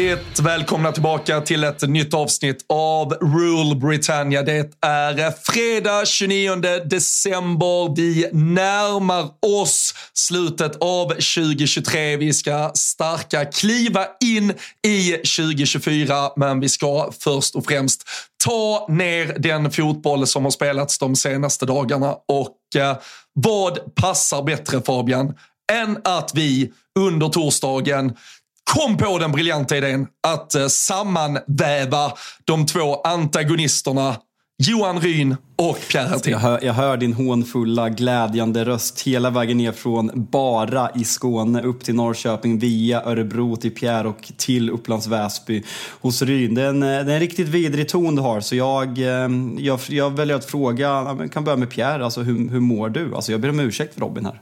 Hjärtligt välkomna tillbaka till ett nytt avsnitt av Rule Britannia. Det är fredag 29 december. Vi närmar oss slutet av 2023. Vi ska starka kliva in i 2024, men vi ska först och främst ta ner den fotboll som har spelats de senaste dagarna. Och eh, vad passar bättre Fabian än att vi under torsdagen kom på den briljanta idén att eh, sammanväva de två antagonisterna Johan Ryn och Pierre Hertin. Jag hör, jag hör din hånfulla, glädjande röst hela vägen ner från bara i Skåne upp till Norrköping, via Örebro till Pierre och till Upplands Väsby hos Ryn. Det är en, det är en riktigt vidrig ton du har, så jag, eh, jag, jag väljer att fråga, jag kan börja med Pierre, alltså, hur, hur mår du? Alltså, jag ber om ursäkt för Robin här.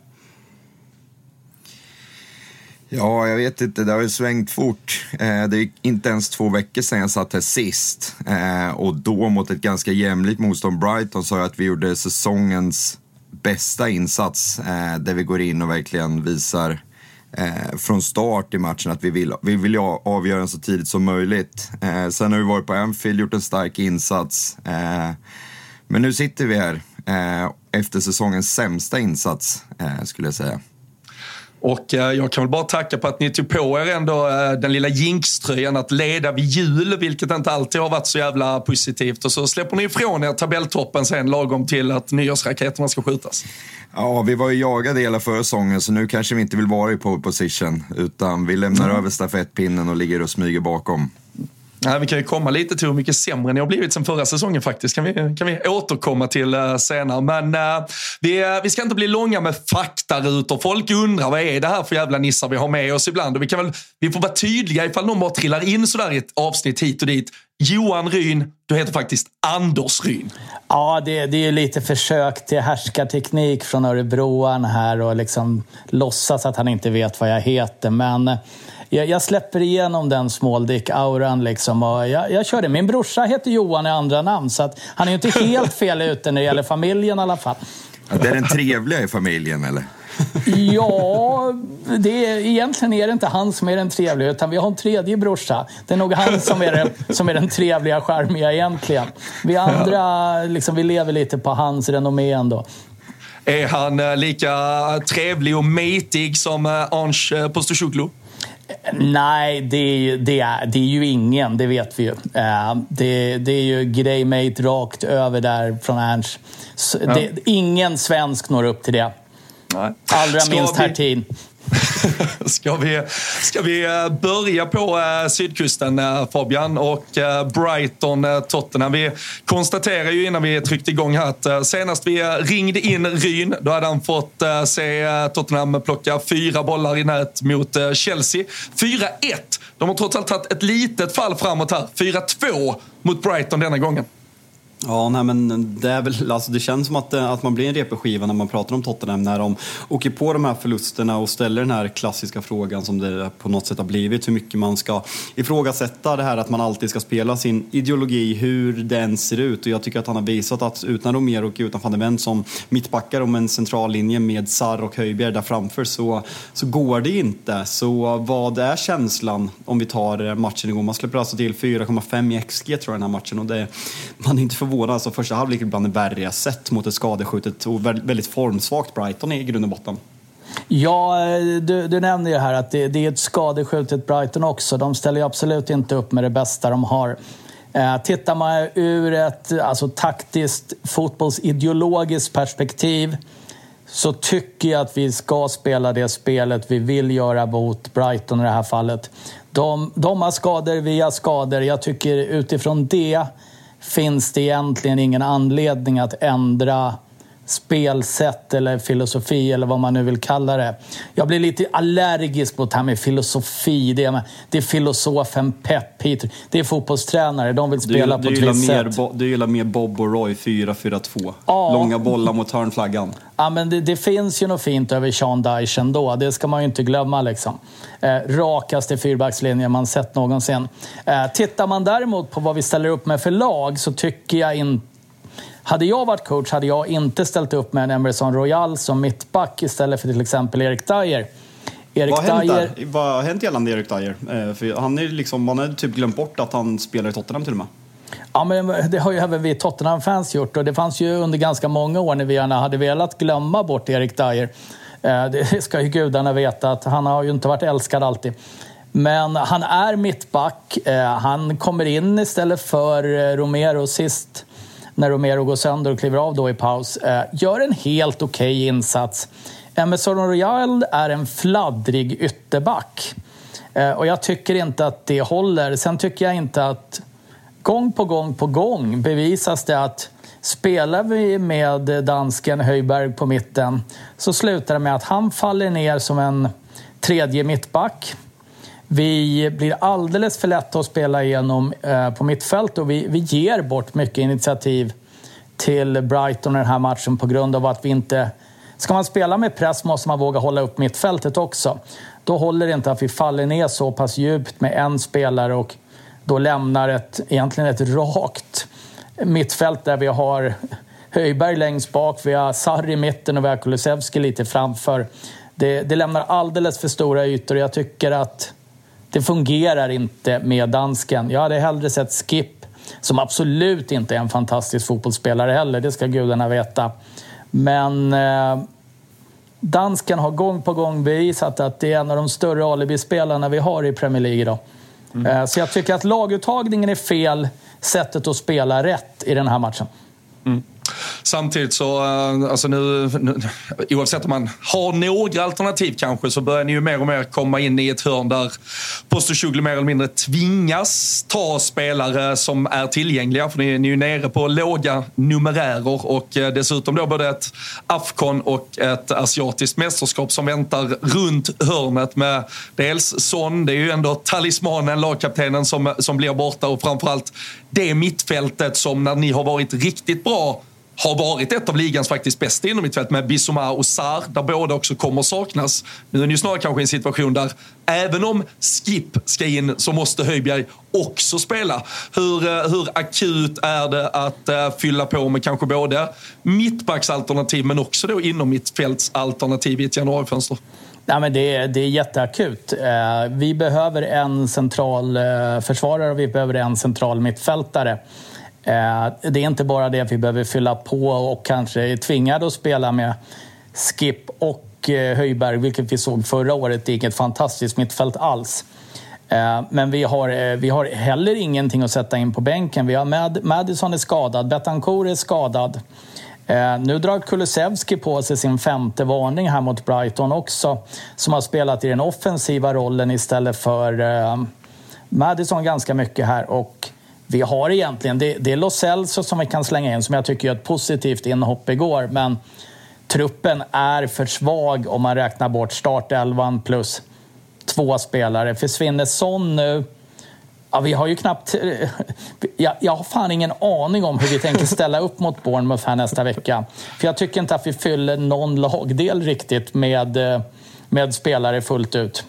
Ja, jag vet inte. Det har ju svängt fort. Eh, det är inte ens två veckor sedan jag satt här sist. Eh, och då mot ett ganska jämlikt motstånd, Brighton, sa jag att vi gjorde säsongens bästa insats. Eh, där vi går in och verkligen visar från start i matchen att vi vill, vi vill avgöra den så tidigt som möjligt. Sen har vi varit på Anfield, gjort en stark insats. Men nu sitter vi här efter säsongens sämsta insats, skulle jag säga. Och eh, jag kan väl bara tacka på att ni tog på er ändå eh, den lilla jinkströjan att leda vid jul, vilket inte alltid har varit så jävla positivt. Och så släpper ni ifrån er tabelltoppen sen lagom till att nyårsraketerna ska skjutas. Ja, vi var ju jagade hela försäsongen så nu kanske vi inte vill vara i pole position utan vi lämnar över stafettpinnen och ligger och smyger bakom. Nej, vi kan ju komma lite till hur mycket sämre ni har blivit sen förra säsongen faktiskt. kan vi, kan vi återkomma till uh, senare. Men uh, vi, uh, vi ska inte bli långa med faktarutor. Folk undrar vad är det här för jävla nissar vi har med oss ibland. Och vi, kan väl, vi får vara tydliga ifall någon bara trillar in sådär i ett avsnitt hit och dit. Johan Ryn, du heter faktiskt Anders Ryn. Ja, det, det är lite försök till härskarteknik från örebroan här och liksom låtsas att han inte vet vad jag heter. Men jag, jag släpper igenom den småldick-auran liksom och jag, jag kör det. Min brorsa heter Johan i andra namn så att han är ju inte helt fel ute när det gäller familjen i alla fall. Ja, det är den trevliga i familjen eller? Ja, det är, egentligen är det inte han som är den trevliga utan vi har en tredje brorsa. Det är nog han som är, den, som är den trevliga, charmiga egentligen. Vi andra liksom, vi lever lite på hans renommé ändå. Är han eh, lika trevlig och metig som eh, Ange Postosoglu? Nej, det är, det, är, det är ju ingen, det vet vi ju. Uh, det, det är ju Greymate rakt över där från Ernst. Ja. ingen svensk når upp till det. Nej. Allra Ska minst vi... Hertin. ska, vi, ska vi eh, börja på eh, sydkusten eh, Fabian och Brighton, Tottenham. Vi konstaterar ju innan vi tryckte igång här att senast vi ringde in Ryn, då hade han fått se Tottenham plocka fyra bollar i nät mot Chelsea. 4-1. De har trots allt tagit ett litet fall framåt här. 4-2 mot Brighton denna gången. Ja, nej, men det, är väl, alltså det känns som att, eh, att man blir en repeskiva när man pratar om Tottenham när de åker på de här förlusterna och ställer den här klassiska frågan som det på något sätt har blivit, hur mycket man ska ifrågasätta det här att man alltid ska spela sin ideologi, hur den ser ut. Och jag tycker att han har visat att utan Romero och utan van som mittbackar om en central linje med Sarr och Höjbjerg där framför så, så går det inte. Så vad är känslan om vi tar eh, matchen igår? Man släpper alltså till 4,5 i XG tror jag den här matchen och det, man är inte förvånad förvånad. Alltså första halvlek är bland det värre jag sett mot ett skadeskjutet och väldigt formsvagt Brighton i grund och botten. Ja, eh, du, du nämner ju här att det, det är ett skadeskjutet Brighton också. De ställer ju absolut inte upp med det bästa de har. Eh, tittar man ur ett alltså, taktiskt fotbollsideologiskt perspektiv så tycker jag att vi ska spela det spelet vi vill göra mot Brighton i det här fallet. De, de har skador, vi har skador. Jag tycker utifrån det finns det egentligen ingen anledning att ändra spelsätt eller filosofi eller vad man nu vill kalla det. Jag blir lite allergisk mot det här med filosofi. Det är, det är filosofen Pep hit. Det är fotbollstränare. De vill spela du, på ett visst sätt. Du gillar mer Bob och Roy 4-4-2. Ja. Långa bollar mot hörnflaggan. Ja, men det, det, finns ju något fint över Sean Dyche ändå. Det ska man ju inte glömma. Liksom. Eh, rakaste fyrbackslinjen man sett någonsin. Eh, tittar man däremot på vad vi ställer upp med för lag så tycker jag inte hade jag varit coach hade jag inte ställt upp med en Emerson Royal som mittback istället för till exempel Erik Dyer. Erik vad, har Dyer... hänt vad har hänt gällande Erik Dyer? Eh, för han är liksom, man har typ glömt bort att han spelar i Tottenham till och med. Ja, men det har ju även vi Tottenham-fans gjort och det fanns ju under ganska många år när vi gärna hade velat glömma bort Erik Dyer. Eh, det ska ju gudarna veta att han har ju inte varit älskad alltid. Men han är mittback. Eh, han kommer in istället för Romero sist när Romero går sönder och kliver av då i paus, eh, gör en helt okej okay insats. Emerson Royal är en fladdrig ytterback. Eh, och jag tycker inte att det håller. Sen tycker jag inte att gång på gång på gång bevisas det att spelar vi med dansken Höjberg på mitten så slutar det med att han faller ner som en tredje mittback. Vi blir alldeles för lätta att spela igenom eh, på mittfält och vi, vi ger bort mycket initiativ till Brighton i den här matchen på grund av att vi inte... Ska man spela med press måste man våga hålla upp mittfältet också. Då håller det inte att vi faller ner så pass djupt med en spelare och då lämnar ett, egentligen ett rakt mittfält där vi har Höjberg längst bak, vi har Sarri i mitten och vi har Kulusevski lite framför. Det, det lämnar alldeles för stora ytor och jag tycker att det fungerar inte med dansken. Jag hade hellre sett Skip, som absolut inte är en fantastisk fotbollsspelare heller, det ska gudarna veta. Men eh, dansken har gång på gång bevisat att det är en av de större alibispelarna vi har i Premier League idag. Mm. Eh, så jag tycker att laguttagningen är fel, sättet att spela rätt i den här matchen. Mm. Samtidigt så, eh, alltså nu, nu, oavsett om man har några alternativ kanske, så börjar ni ju mer och mer komma in i ett hörn där Postosuglu mer eller mindre tvingas ta spelare som är tillgängliga. För ni, ni är ju nere på låga numerärer och eh, dessutom då både ett Afcon och ett asiatiskt mästerskap som väntar runt hörnet med dels Son, det är ju ändå talismanen, lagkaptenen som, som blir borta och framförallt det mittfältet som när ni har varit riktigt bra har varit ett av ligans faktiskt bästa inom mittfält med Bissouma och Sar, där båda också kommer saknas. Nu är ni ju snarare kanske en situation där även om Skip ska in så måste Höjbjerg också spela. Hur, eh, hur akut är det att uh, fylla på med kanske både mittbacksalternativ men också då inom mittfältsalternativ i ett januarifönster? Nej, men det, är, det är jätteakut. Eh, vi behöver en central eh, försvarare och vi behöver en central mittfältare. Eh, det är inte bara det att vi behöver fylla på och kanske är tvingade att spela med Skip och eh, Höjberg, vilket vi såg förra året. Det är inget fantastiskt mittfält alls. Eh, men vi har, vi har heller ingenting att sätta in på bänken. Vi har Mad Madison är skadad, Betancourt är skadad. Nu drar Kulusevski på sig sin femte varning här mot Brighton också, som har spelat i den offensiva rollen istället för Madison ganska mycket här. Och vi har egentligen, det, det är Los Celso som vi kan slänga in som jag tycker gör ett positivt inhopp igår. Men truppen är för svag om man räknar bort startelvan plus två spelare. Försvinner Son nu, Ja, vi har ju knappt... Jag, jag har fan ingen aning om hur vi tänker ställa upp mot Bournemouth här nästa vecka. För jag tycker inte att vi fyller någon lagdel riktigt med, eh, med spelare fullt ut.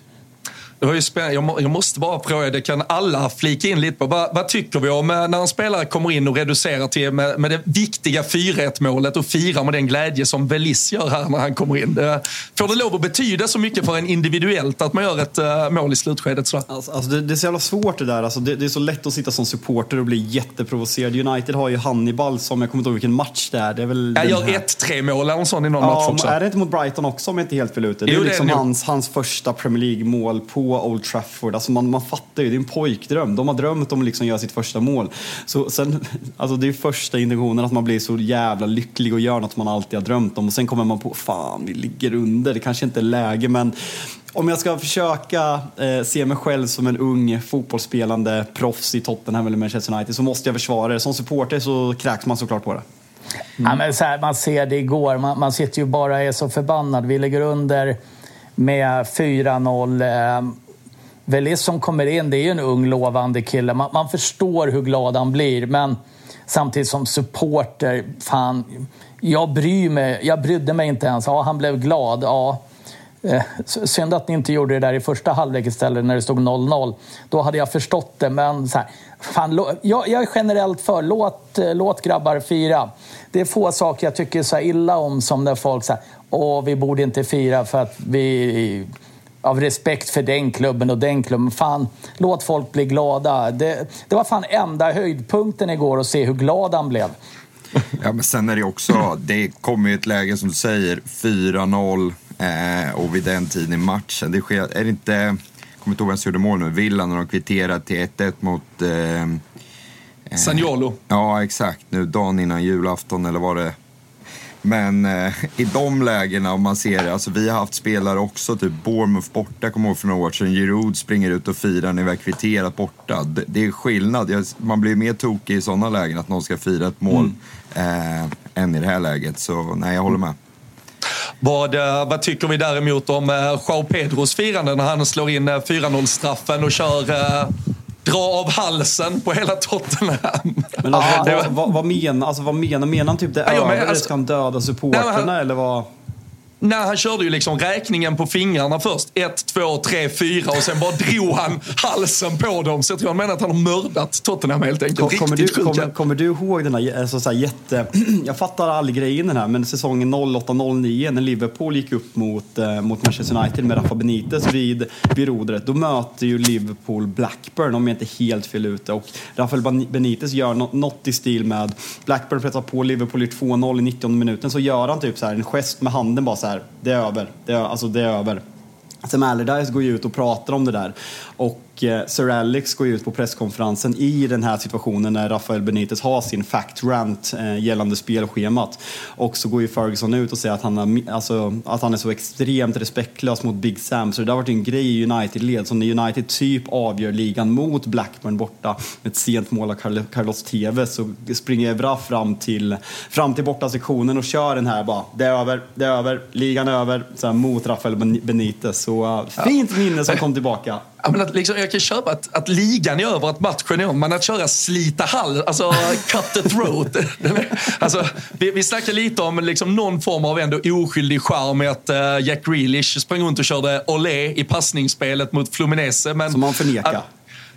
Det var ju spännande. Jag måste bara fråga, det kan alla flika in lite på. Vad, vad tycker vi om eh, när en spelare kommer in och reducerar till med, med det viktiga 4-1 målet och firar med den glädje som Velis gör här när han kommer in? Det, får det lov att betyda så mycket för en individuellt att man gör ett uh, mål i slutskedet? Så? Alltså, alltså det, det, är så jävla svårt det där. Alltså det, det, är så lätt att sitta som supporter och bli jätteprovocerad. United har ju Hannibal som, jag kommer inte ihåg vilken match det är. Det är väl jag gör 1-3 mål eller sån i någon ja, match också. Är det inte mot Brighton också om jag inte helt fel ute? Det är jo, liksom hans, hans första Premier League-mål på Old Trafford. Alltså man, man fattar ju, det är en pojkdröm. De har drömt om att liksom göra sitt första mål. Så sen, alltså det är första intentionen att man blir så jävla lycklig och gör något man alltid har drömt om. Och sen kommer man på, fan vi ligger under, det kanske inte är läge men om jag ska försöka eh, se mig själv som en ung fotbollsspelande proffs i Tottenham eller Manchester United så måste jag försvara det. Som supporter så kräks man såklart på det. Mm. Ja, men så här, man ser det igår, man, man sitter ju bara och är så förbannad. Vi ligger under med 4-0. Eh, Velis som kommer in, det är ju en ung lovande kille. Man, man, förstår hur glad han blir, men samtidigt som supporter, fan, jag bryr mig. Jag brydde mig inte ens. Ja, han blev glad. Ja. Eh, synd att ni inte gjorde det där i första halvlek istället när det stod 0-0. Då hade jag förstått det, men så här, fan, jag, jag är generellt för låt, eh, låt grabbar fira. Det är få saker jag tycker så illa om som när folk säger åh, vi borde inte fira för att vi av respekt för den klubben och den klubben. Fan, låt folk bli glada. Det, det var fan enda höjdpunkten igår att se hur glad han blev. Ja, men sen är det också, det kommer ju ett läge som du säger, 4-0 eh, och vid den tiden i matchen. Det sker, är det inte, jag kommer inte ihåg vem som gjorde mål nu, Villa när de kvitterade till 1-1 mot... Eh, eh, Sagnolo. Ja, exakt. Nu dagen innan julafton eller var det men eh, i de lägena, om man ser det, alltså vi har haft spelare också, typ Bournemouth borta, kommer ihåg för några år sedan. Giroud springer ut och firar när vi har kvitterat borta. Det, det är skillnad. Man blir mer tokig i sådana lägen, att någon ska fira ett mål, mm. eh, än i det här läget. Så nej, jag håller med. Vad, eh, vad tycker vi däremot om eh, Jao Joao Pedros firande när han slår in eh, 4-0-straffen och kör dra av halsen på hela Tottenham. Men alltså, vad, vad, vad, menar, alltså, vad menar Menar han typ det ja, över? Alltså, ska han döda supporterna eller vad? Nej, han körde ju liksom räkningen på fingrarna först. Ett, två, tre, fyra och sen bara drog han halsen på dem. Så jag tror han menar att han har mördat Tottenham helt enkelt. kommer, du, kommer, kommer, du ihåg den här, alltså, så här jätte... jag fattar aldrig grejen den här, men säsongen 08-09 när Liverpool gick upp mot, eh, mot Manchester United med Rafa Benitez vid, vid rodret. Då möter ju Liverpool Blackburn, om jag inte helt fel ute. Och Rafael Benitez gör något i stil med Blackburn pressar på Liverpool i 2-0 i 90 minuten. Så gör han typ så här, en gest med handen bara så här, det är över. Det är, alltså, det är över. Sam Allardyce går ju ut och pratar om det där. Och och eh, Sir Alex går ut på presskonferensen i den här situationen när Rafael Benitez har sin fact rant eh, gällande spelschemat. Och så går ju Ferguson ut och säger att han, har, alltså, att han är så extremt respektlös mot Big Sam. Så det har varit en grej i United-led. Så när United typ avgör ligan mot Blackburn borta med ett sent mål av Carlos Tevez så springer Evra fram till, fram till bortasektionen och kör den här bara, det är över, det är över, ligan är över, så här, mot Rafael Benitez. Så eh, fint minne som kom tillbaka. Ja, men att liksom, jag kan köpa att, att ligan är över, att matchen är över, men att köra slita hall, alltså cut the throat. alltså, vi, vi snackar lite om liksom någon form av ändå oskyldig charm i att uh, Jack Grealish sprang runt och körde olé i passningsspelet mot Fluminense. Men, som man förnekar.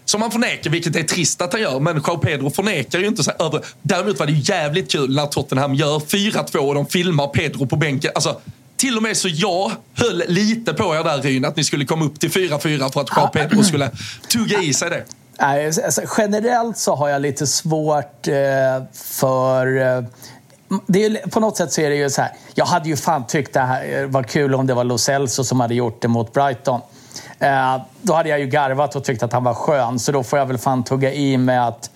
Som man förnekar, vilket är trist att han gör. Men Joao Pedro förnekar ju inte. Så över. Däremot var det jävligt kul när Tottenham gör 4-2 och de filmar Pedro på bänken. Alltså, till och med så jag höll lite på er där Ryn, att ni skulle komma upp till 4-4 för att Jean Pedro skulle tugga i sig det. Nej, alltså, generellt så har jag lite svårt eh, för... Eh, det är, på något sätt så är det ju så här. Jag hade ju fan tyckt det här var kul om det var Lo Celso som hade gjort det mot Brighton. Eh, då hade jag ju garvat och tyckt att han var skön, så då får jag väl fan tugga i med att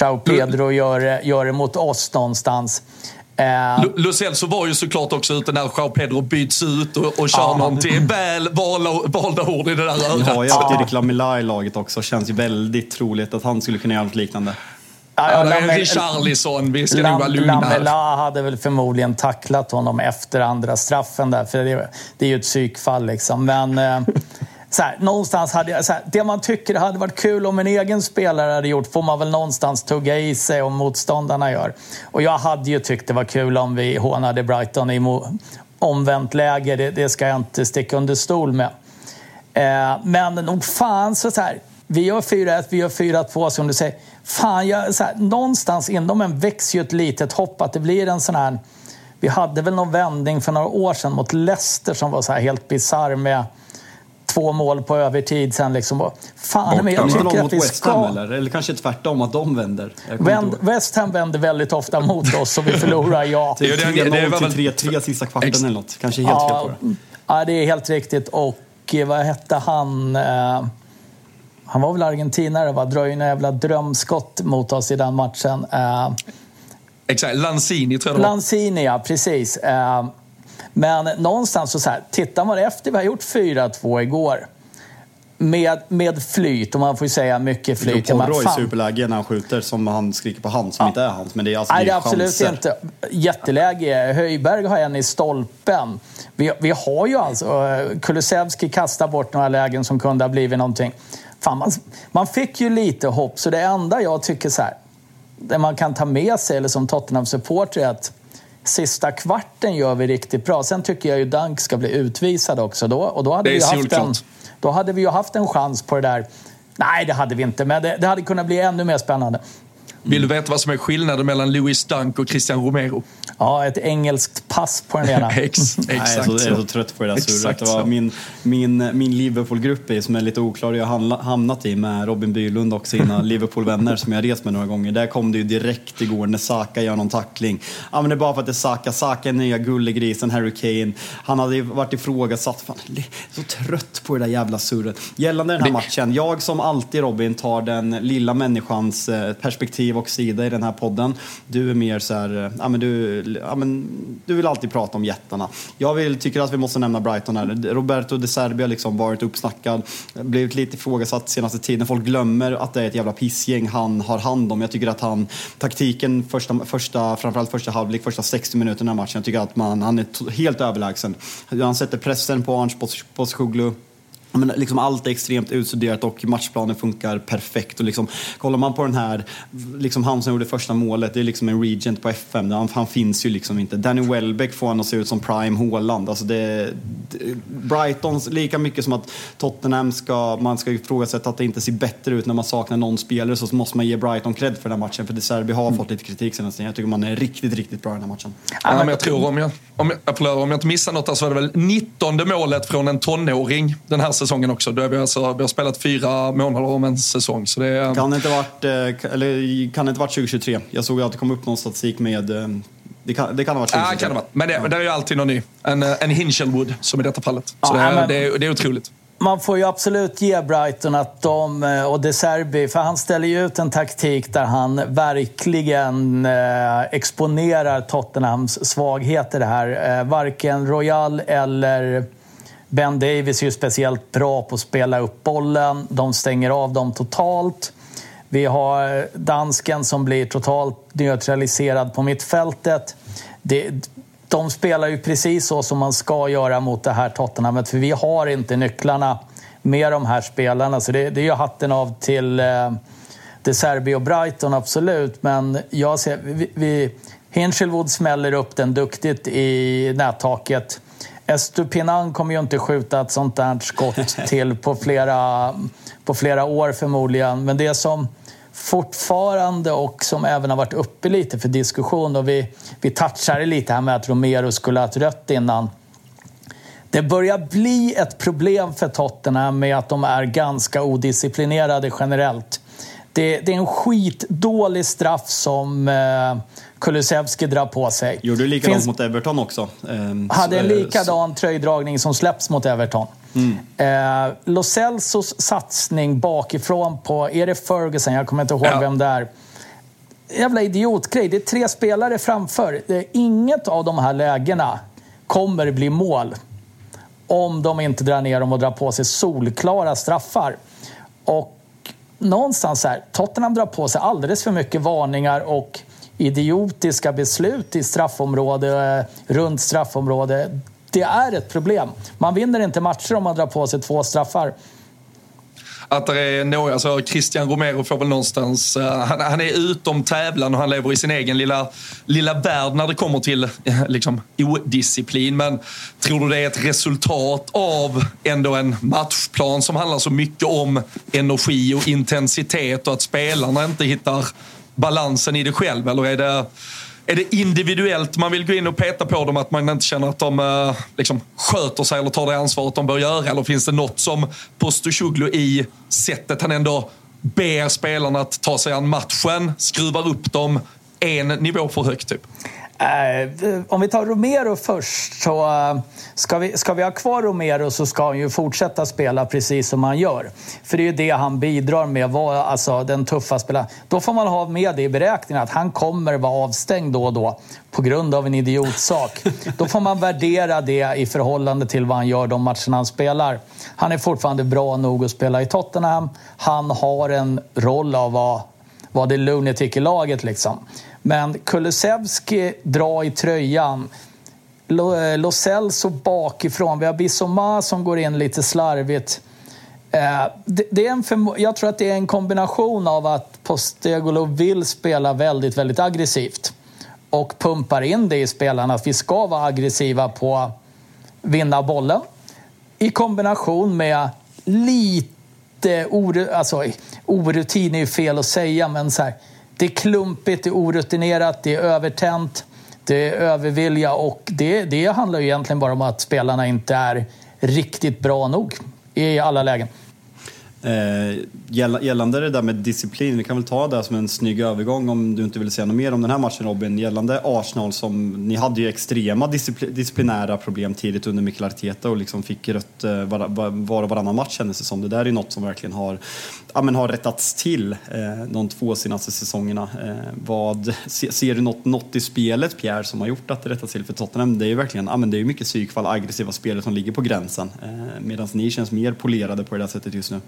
Jao Pedro gör, gör det mot oss någonstans. Uh, Lo Celso var ju såklart också ute när Joao Pedro byts ut och, och kör uh, någonting väl valda, valda ord i det där örat. Vi har ju haft Erik Lamela i laget också. Känns ju väldigt troligt att han skulle kunna göra något liknande. Ja, ja, Lam Richarlison, vi ska nog vara lugna Lamela hade väl förmodligen tacklat honom efter andra straffen där, för det, det är ju ett psykfall liksom. Men, eh, så här, någonstans hade jag, så här, det man tycker hade varit kul om en egen spelare hade gjort får man väl någonstans tugga i sig om motståndarna gör. Och jag hade ju tyckt det var kul om vi hånade Brighton i omvänt läge, det, det, ska jag inte sticka under stol med. Eh, men nog fan så, så här, vi gör 4-1, vi gör 4-2 som du säger. Fan, jag, så här, någonstans inom en växer ju ett litet hopp att det blir en sån här... Vi hade väl någon vändning för några år sedan mot Leicester som var så här helt bisarr med två mål på övertid sen liksom. Fan, men jag tycker att vi ska... Ham, eller? eller kanske tvärtom, att de vänder? Vänd, West Ham vänder väldigt ofta mot oss och vi förlorar, ja. det, är 3-0 till 3-3 sista kvarten eller något. Kanske helt ja, fel på det. Ja, det är helt riktigt. Och eh, vad hette han? Eh, han var väl argentinare, va? Drar ju en jävla drömskott mot oss i den matchen. Eh, Exakt, Lanzini tror jag det var. Lanzini, ja precis. Eh, men någonstans så, så här, tittar man efter, vi har gjort 4-2 igår. Med, med flyt, och man får ju säga mycket flyt. Porro i superläge när han skjuter som han skriker på hand som ja. inte är hans. Men det är alltså Nej, det är absolut chanser. inte. Jätteläge. Höjberg har en i stolpen. Vi, vi har ju alltså... Kulusevski kastar bort några lägen som kunde ha blivit någonting. Fan, man, man fick ju lite hopp, så det enda jag tycker så här, det man kan ta med sig, eller som Tottenham-supporter, är att sista kvarten gör vi riktigt bra. Sen tycker jag ju Dunk ska bli utvisad också. Då, och då hade, vi haft en, då hade vi ju haft en chans på det där. Nej, det hade vi inte, men det, det hade kunnat bli ännu mer spännande. Vill du veta vad som är skillnaden mellan Louis Dunk och Christian Romero? Ja, ett engelskt pass på den ena. Ex, exakt Nej, jag, är så, jag är så trött på det där surret. Det var min, min, min Liverpool-grupp som är lite oklar jag har hamnat i med Robin Bylund och sina Liverpool-vänner som jag rest med några gånger. Där kom det ju direkt igår när Saka gör någon tackling. Ja, men det är bara för att det är Saka. Saka är nya gullegrisen, Harry Kane. Han hade varit ifrågasatt. Fan, jag är så trött på det där jävla surret. Gällande den här matchen, jag som alltid Robin tar den lilla människans eh, perspektiv och sida i den här podden. Du är mer så här, eh, ja men du, ja men du vill alltid prata om jättarna. Jag vill, tycker att vi måste nämna Brighton här. Roberto De Serbia har liksom varit uppsnackad, blivit lite ifrågasatt senaste tiden. Folk glömmer att det är ett jävla pissgäng han har hand om. Jag tycker att han, taktiken första, första framförallt första halvlek, första 60 minuterna i matchen, jag tycker att man, han är helt överlägsen. Han sätter pressen på Arns Postecoglou men liksom allt är extremt utstuderat och matchplanen funkar perfekt. Och liksom, kollar man på den här, liksom han som gjorde första målet, det är liksom en regent på FM. Han, han finns ju liksom inte. Danny Welbeck får han att se ut som prime Haaland. Alltså det, det, Brightons, lika mycket som att Tottenham ska, man ska ifrågasätta att det inte ser bättre ut när man saknar någon spelare så måste man ge Brighton cred för den här matchen. För De Serbi har mm. fått lite kritik senast. Jag tycker man är riktigt, riktigt bra i den här matchen. Ja, men jag tror, om jag, om jag, om jag inte missar något, så är det väl 19 målet från en tonåring den här säsongen också. Då är vi, alltså, vi har spelat fyra månader om en säsong. Så det kan, det inte varit, eh, eller, kan det inte varit 2023? Jag såg att det kom upp någon statistik med eh, det kan, det kan ha varit 2023. Ja, kan det vara. Men det, det är ju alltid någon ny. En, eh, en Hinchelwood, som i detta fallet. Så ja, det, är, men... det, det är otroligt man får ju absolut ge Brighton att de, och De Serbi, för han ställer ju ut en taktik där han verkligen exponerar Tottenhams svagheter här. Varken Royal eller Ben Davis är ju speciellt bra på att spela upp bollen. De stänger av dem totalt. Vi har eh, dansken som blir totalt neutraliserad på mittfältet. Det, de spelar ju precis så som man ska göra mot det här Tottenhamet för vi har inte nycklarna med de här spelarna. Så det, det är ju hatten av till eh, De Serbi och Brighton, absolut. Men jag ser... Vi, vi, Hinchelwood smäller upp den duktigt i nättaket. Estupinan kommer ju inte skjuta ett sånt där skott till på flera, på flera år förmodligen. Men det som fortfarande och som även har varit uppe lite för diskussion och vi, vi touchade lite här med att Romero skulle ha ett rött innan. Det börjar bli ett problem för Tottenham med att de är ganska odisciplinerade generellt. Det, det är en skitdålig straff som eh, Kulusevski drar på sig. Gjorde du likadant Finns... mot Everton också? Eh, hade en likadan tröjdragning som släpps mot Everton. Mm. Eh, Lo Celsos satsning bakifrån på, är det Ferguson? Jag kommer inte ihåg ja. vem det är. Jävla idiotgrej. Det är tre spelare framför. Inget av de här lägena kommer bli mål om de inte drar ner dem och drar på sig solklara straffar. Och någonstans här, Tottenham drar på sig alldeles för mycket varningar och idiotiska beslut i straffområde, runt straffområde. det är ett problem. Man vinner inte matcher om man drar på sig två straffar att det är några, alltså Christian Romero får väl någonstans, uh, han, han, är utom tävlan och han lever i sin egen lilla, lilla värld när det kommer till uh, liksom, odisciplin. Men tror du det är ett resultat av ändå en matchplan som handlar så mycket om energi och intensitet och att spelarna inte hittar balansen i det själv? Eller är det är det individuellt man vill gå in och peta på dem, att man inte känner att de eh, liksom, sköter sig eller tar det ansvaret de bör göra? Eller finns det något som Postosoglu i sättet han ändå ber spelarna att ta sig an matchen, skruvar upp dem en nivå för högt typ? Eh, om vi tar Romero först så eh, ska, vi, ska vi ha kvar Romero så ska han ju fortsätta spela precis som han gör. För det är ju det han bidrar med, var, alltså den tuffa spelaren. Då får man ha med det i beräkningen att han kommer vara avstängd då och då på grund av en idiotsak. då får man värdera det i förhållande till vad han gör de matcherna han spelar. Han är fortfarande bra nog att spela i Tottenham. Han har en roll av att vara, det lunatic i laget liksom. Men Kulusevski drar i tröjan. Eh, Lo Celso bakifrån. Vi har Bissoma som går in lite slarvigt. Eh, det, är en jag tror att det är en kombination av att Postegolo vill spela väldigt, väldigt aggressivt och pumpar in det i spelarna att vi ska vara aggressiva på att vinna bollen. I kombination med lite or, alltså, orutin är ju fel att säga, men så här, det är klumpigt, det är orutinerat, det är övertänt, det är övervilja och det, det handlar ju egentligen bara om att spelarna inte är riktigt bra nog i alla lägen. Eh, gällande det där med disciplin, vi kan väl ta det som en snygg övergång om du inte vill säga något mer om den här matchen Robin. Gällande Arsenal, som, ni hade ju extrema discipl disciplinära problem tidigt under Mikel Arteta och liksom fick rött eh, var, var, och varannan match kändes det som. Det där är ju något som verkligen har, ja, men har rättats till eh, de två senaste säsongerna. Eh, vad, se, ser du något, något i spelet Pierre som har gjort att det rättats till för Tottenham? Det är ju verkligen, ja, men det är mycket psykfall, aggressiva spelare som ligger på gränsen eh, medan ni känns mer polerade på det där sättet just nu.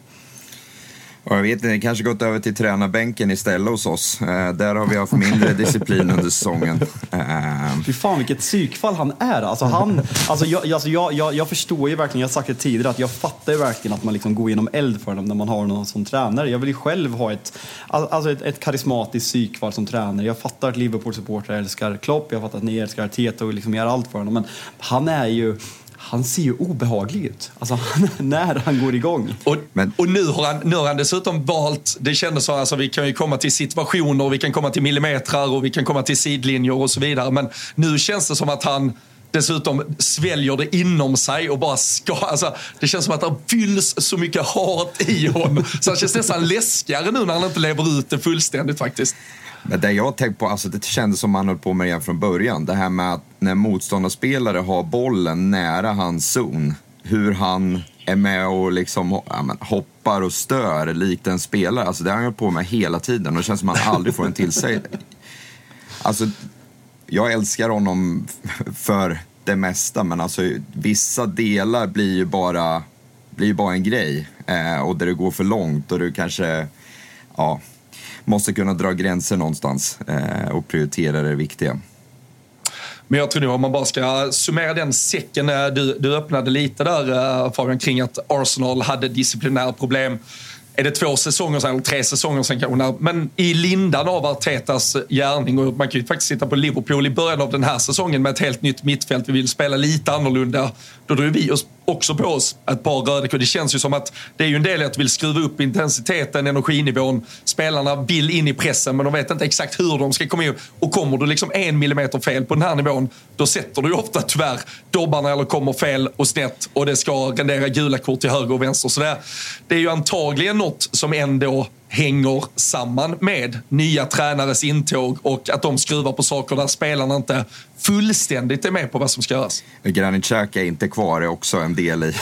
Och jag vet inte, det kanske gått över till tränarbänken istället hos oss. Eh, där har vi haft mindre disciplin under säsongen. Eh. Fy fan vilket psykfall han är. Alltså, han, alltså, jag, alltså, jag, jag, jag förstår ju verkligen, jag har sagt det tidigare, att jag fattar ju verkligen att man liksom går igenom eld för dem när man har någon som tränare. Jag vill ju själv ha ett, alltså ett, ett karismatiskt psykfall som tränare. Jag fattar att Liverpool-supportrar älskar Klopp, jag fattar att ni älskar Arteta och liksom gör allt för honom. Men han är ju han ser ju obehaglig ut. Alltså, när han går igång. Och, Men. och nu, har han, nu har han dessutom valt, det kändes så, alltså, vi kan ju komma till situationer, vi kan komma till millimetrar och vi kan komma till sidlinjer och så vidare. Men nu känns det som att han dessutom sväljer det inom sig och bara ska... Alltså, det känns som att det fylls så mycket hat i honom. Så han känns nästan läskigare nu när han inte lever ut det fullständigt faktiskt. Det det jag har tänkt på, alltså det kändes som man höll på med redan från början. Det här med att när motståndarspelare har bollen nära hans zon, hur han är med och liksom ja, men, hoppar och stör likt en spelare. Alltså det har han hållit på med hela tiden och det känns som att han aldrig får en till sig. Alltså, jag älskar honom för det mesta men alltså vissa delar blir ju bara, blir bara en grej. Eh, och där det går för långt och du kanske, ja måste kunna dra gränser någonstans eh, och prioritera det viktiga. Men jag tror nog om man bara ska summera den säcken. Eh, du, du öppnade lite där eh, Fabian kring att Arsenal hade disciplinära problem är det två säsonger sedan, eller tre säsonger sedan kanske. Men i lindan av Artetas gärning, och man kan ju faktiskt sitta på Liverpool i början av den här säsongen med ett helt nytt mittfält. Vi vill spela lite annorlunda. Då drog vi oss också på oss ett par röda kort. Det känns ju som att det är ju en del i att vill skruva upp intensiteten, energinivån. Spelarna vill in i pressen men de vet inte exakt hur de ska komma in. Och kommer du liksom en millimeter fel på den här nivån, då sätter du ju ofta tyvärr dobbarna eller kommer fel och snett och det ska rendera gula kort till höger och vänster. Så det, det är ju antagligen något som ändå hänger samman med nya tränares intåg och att de skruvar på saker där spelarna inte fullständigt är med på vad som ska göras. Granit Xhaka är inte kvar är också en del i,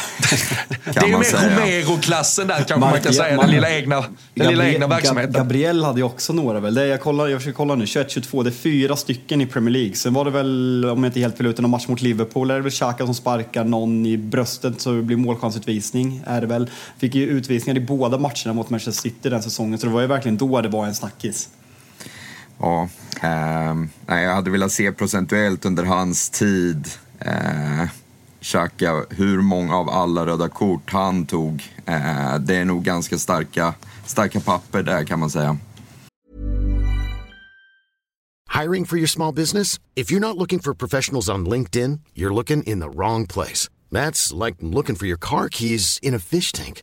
Det är mer Romero-klassen där kanske Mark, man kan säga, den lilla egna, den Gabriel, lilla egna verksamheten. Gabriel hade ju också några väl, det jag, kollar, jag försöker kolla nu, 21-22, det är fyra stycken i Premier League. Sen var det väl, om jag inte helt fel ute, någon match mot Liverpool, är det väl Xhaka som sparkar någon i bröstet så det blir målchansutvisning, är det väl. Fick ju utvisningar i båda matcherna mot Manchester City den säsongen, så det var ju verkligen då det var en snackis. Ja, eh, jag hade velat se procentuellt under hans tid. Eh, Xhaka, hur många av alla röda kort han tog. Eh, det är nog ganska starka, starka papper där kan man säga. Hiring for your small business? If you're not looking for professionals on LinkedIn, you're looking in the wrong place. That's like looking for your car keys in a fish tank.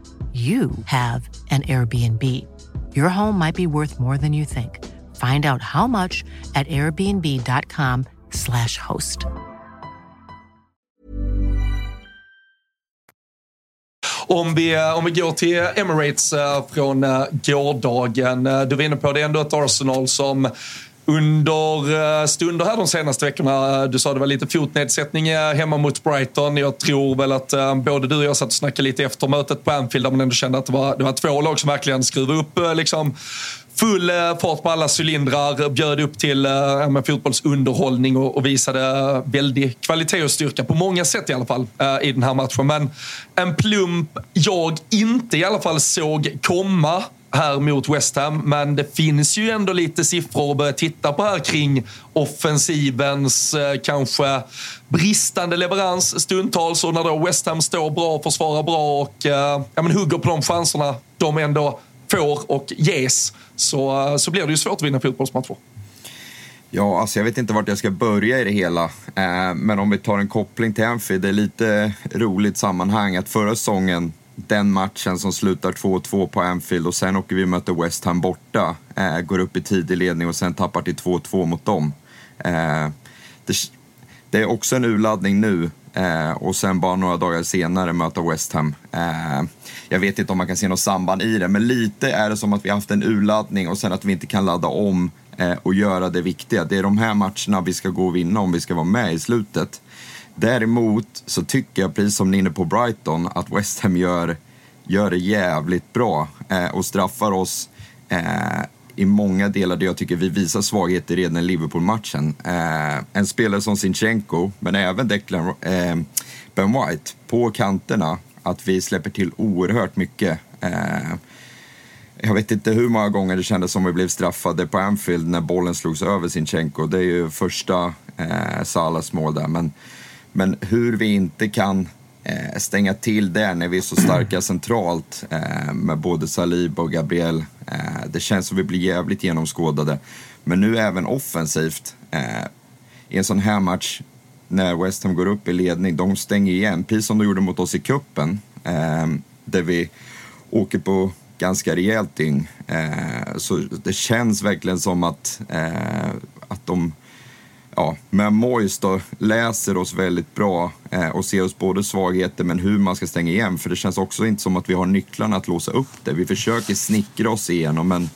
you have an Airbnb. Your home might be worth more than you think. Find out how much at airbnb.com/slash host. Om vi, eh, om vi går till Emirates eh, från eh, gårdagen. Du var inne på det ändå ett Arsenal som under eh, stunder här de senaste veckorna. Eh, du sa det var lite fotnedsättning eh, hemma mot Brighton. Jag tror väl att både du och jag satt och snackade lite efter mötet på Anfield där man ändå kände att det var, det var två lag som verkligen skruvade upp liksom, full fart på alla cylindrar, bjöd upp till äh, med fotbollsunderhållning och, och visade väldig kvalitet och styrka på många sätt i alla fall äh, i den här matchen. Men en plump jag inte i alla fall såg komma här mot West Ham. Men det finns ju ändå lite siffror att börja titta på här kring offensivens eh, kanske bristande leverans stundtals och när då West Ham står bra, försvarar bra och eh, ja, men hugger på de chanserna de ändå får och ges så, eh, så blir det ju svårt att vinna fotbollsmatcher. Ja, alltså jag vet inte vart jag ska börja i det hela. Eh, men om vi tar en koppling till Anfield, det är lite roligt sammanhang att förra säsongen den matchen som slutar 2-2 på Anfield och sen åker vi och möter West Ham borta. Eh, går upp i tidig ledning och sen tappar till 2-2 mot dem. Eh, det, det, är också en urladdning nu eh, och sen bara några dagar senare möta West Ham. Eh, jag vet inte om man kan se något samband i det, men lite är det som att vi haft en urladdning och sen att vi inte kan ladda om eh, och göra det viktiga. Det är de här matcherna vi ska gå och vinna om vi ska vara med i slutet. Däremot så tycker jag, precis som ni är inne på Brighton, att West Ham gör, gör det jävligt bra eh, och straffar oss eh, i många delar där jag tycker vi visar svagheter redan i Liverpool-matchen. Eh, en spelare som Sinchenko, men även Declan, eh, Ben White, på kanterna, att vi släpper till oerhört mycket. Eh, jag vet inte hur många gånger det kändes som vi blev straffade på Anfield när bollen slogs över Sinchenko. Det är ju första eh, Salas mål där, men men hur vi inte kan eh, stänga till där när vi är så starka centralt eh, med både Salib och Gabriel. Eh, det känns som vi blir jävligt genomskådade. Men nu även offensivt. Eh, I en sån här match när West Ham går upp i ledning, de stänger igen, precis som de gjorde mot oss i kuppen eh, där vi åker på ganska rejält dygn. Eh, så det känns verkligen som att, att de ja, men Moyes då läser oss väldigt bra eh, och ser oss både svagheter men hur man ska stänga igen. För det känns också inte som att vi har nycklarna att låsa upp det. Vi försöker snickra oss igenom men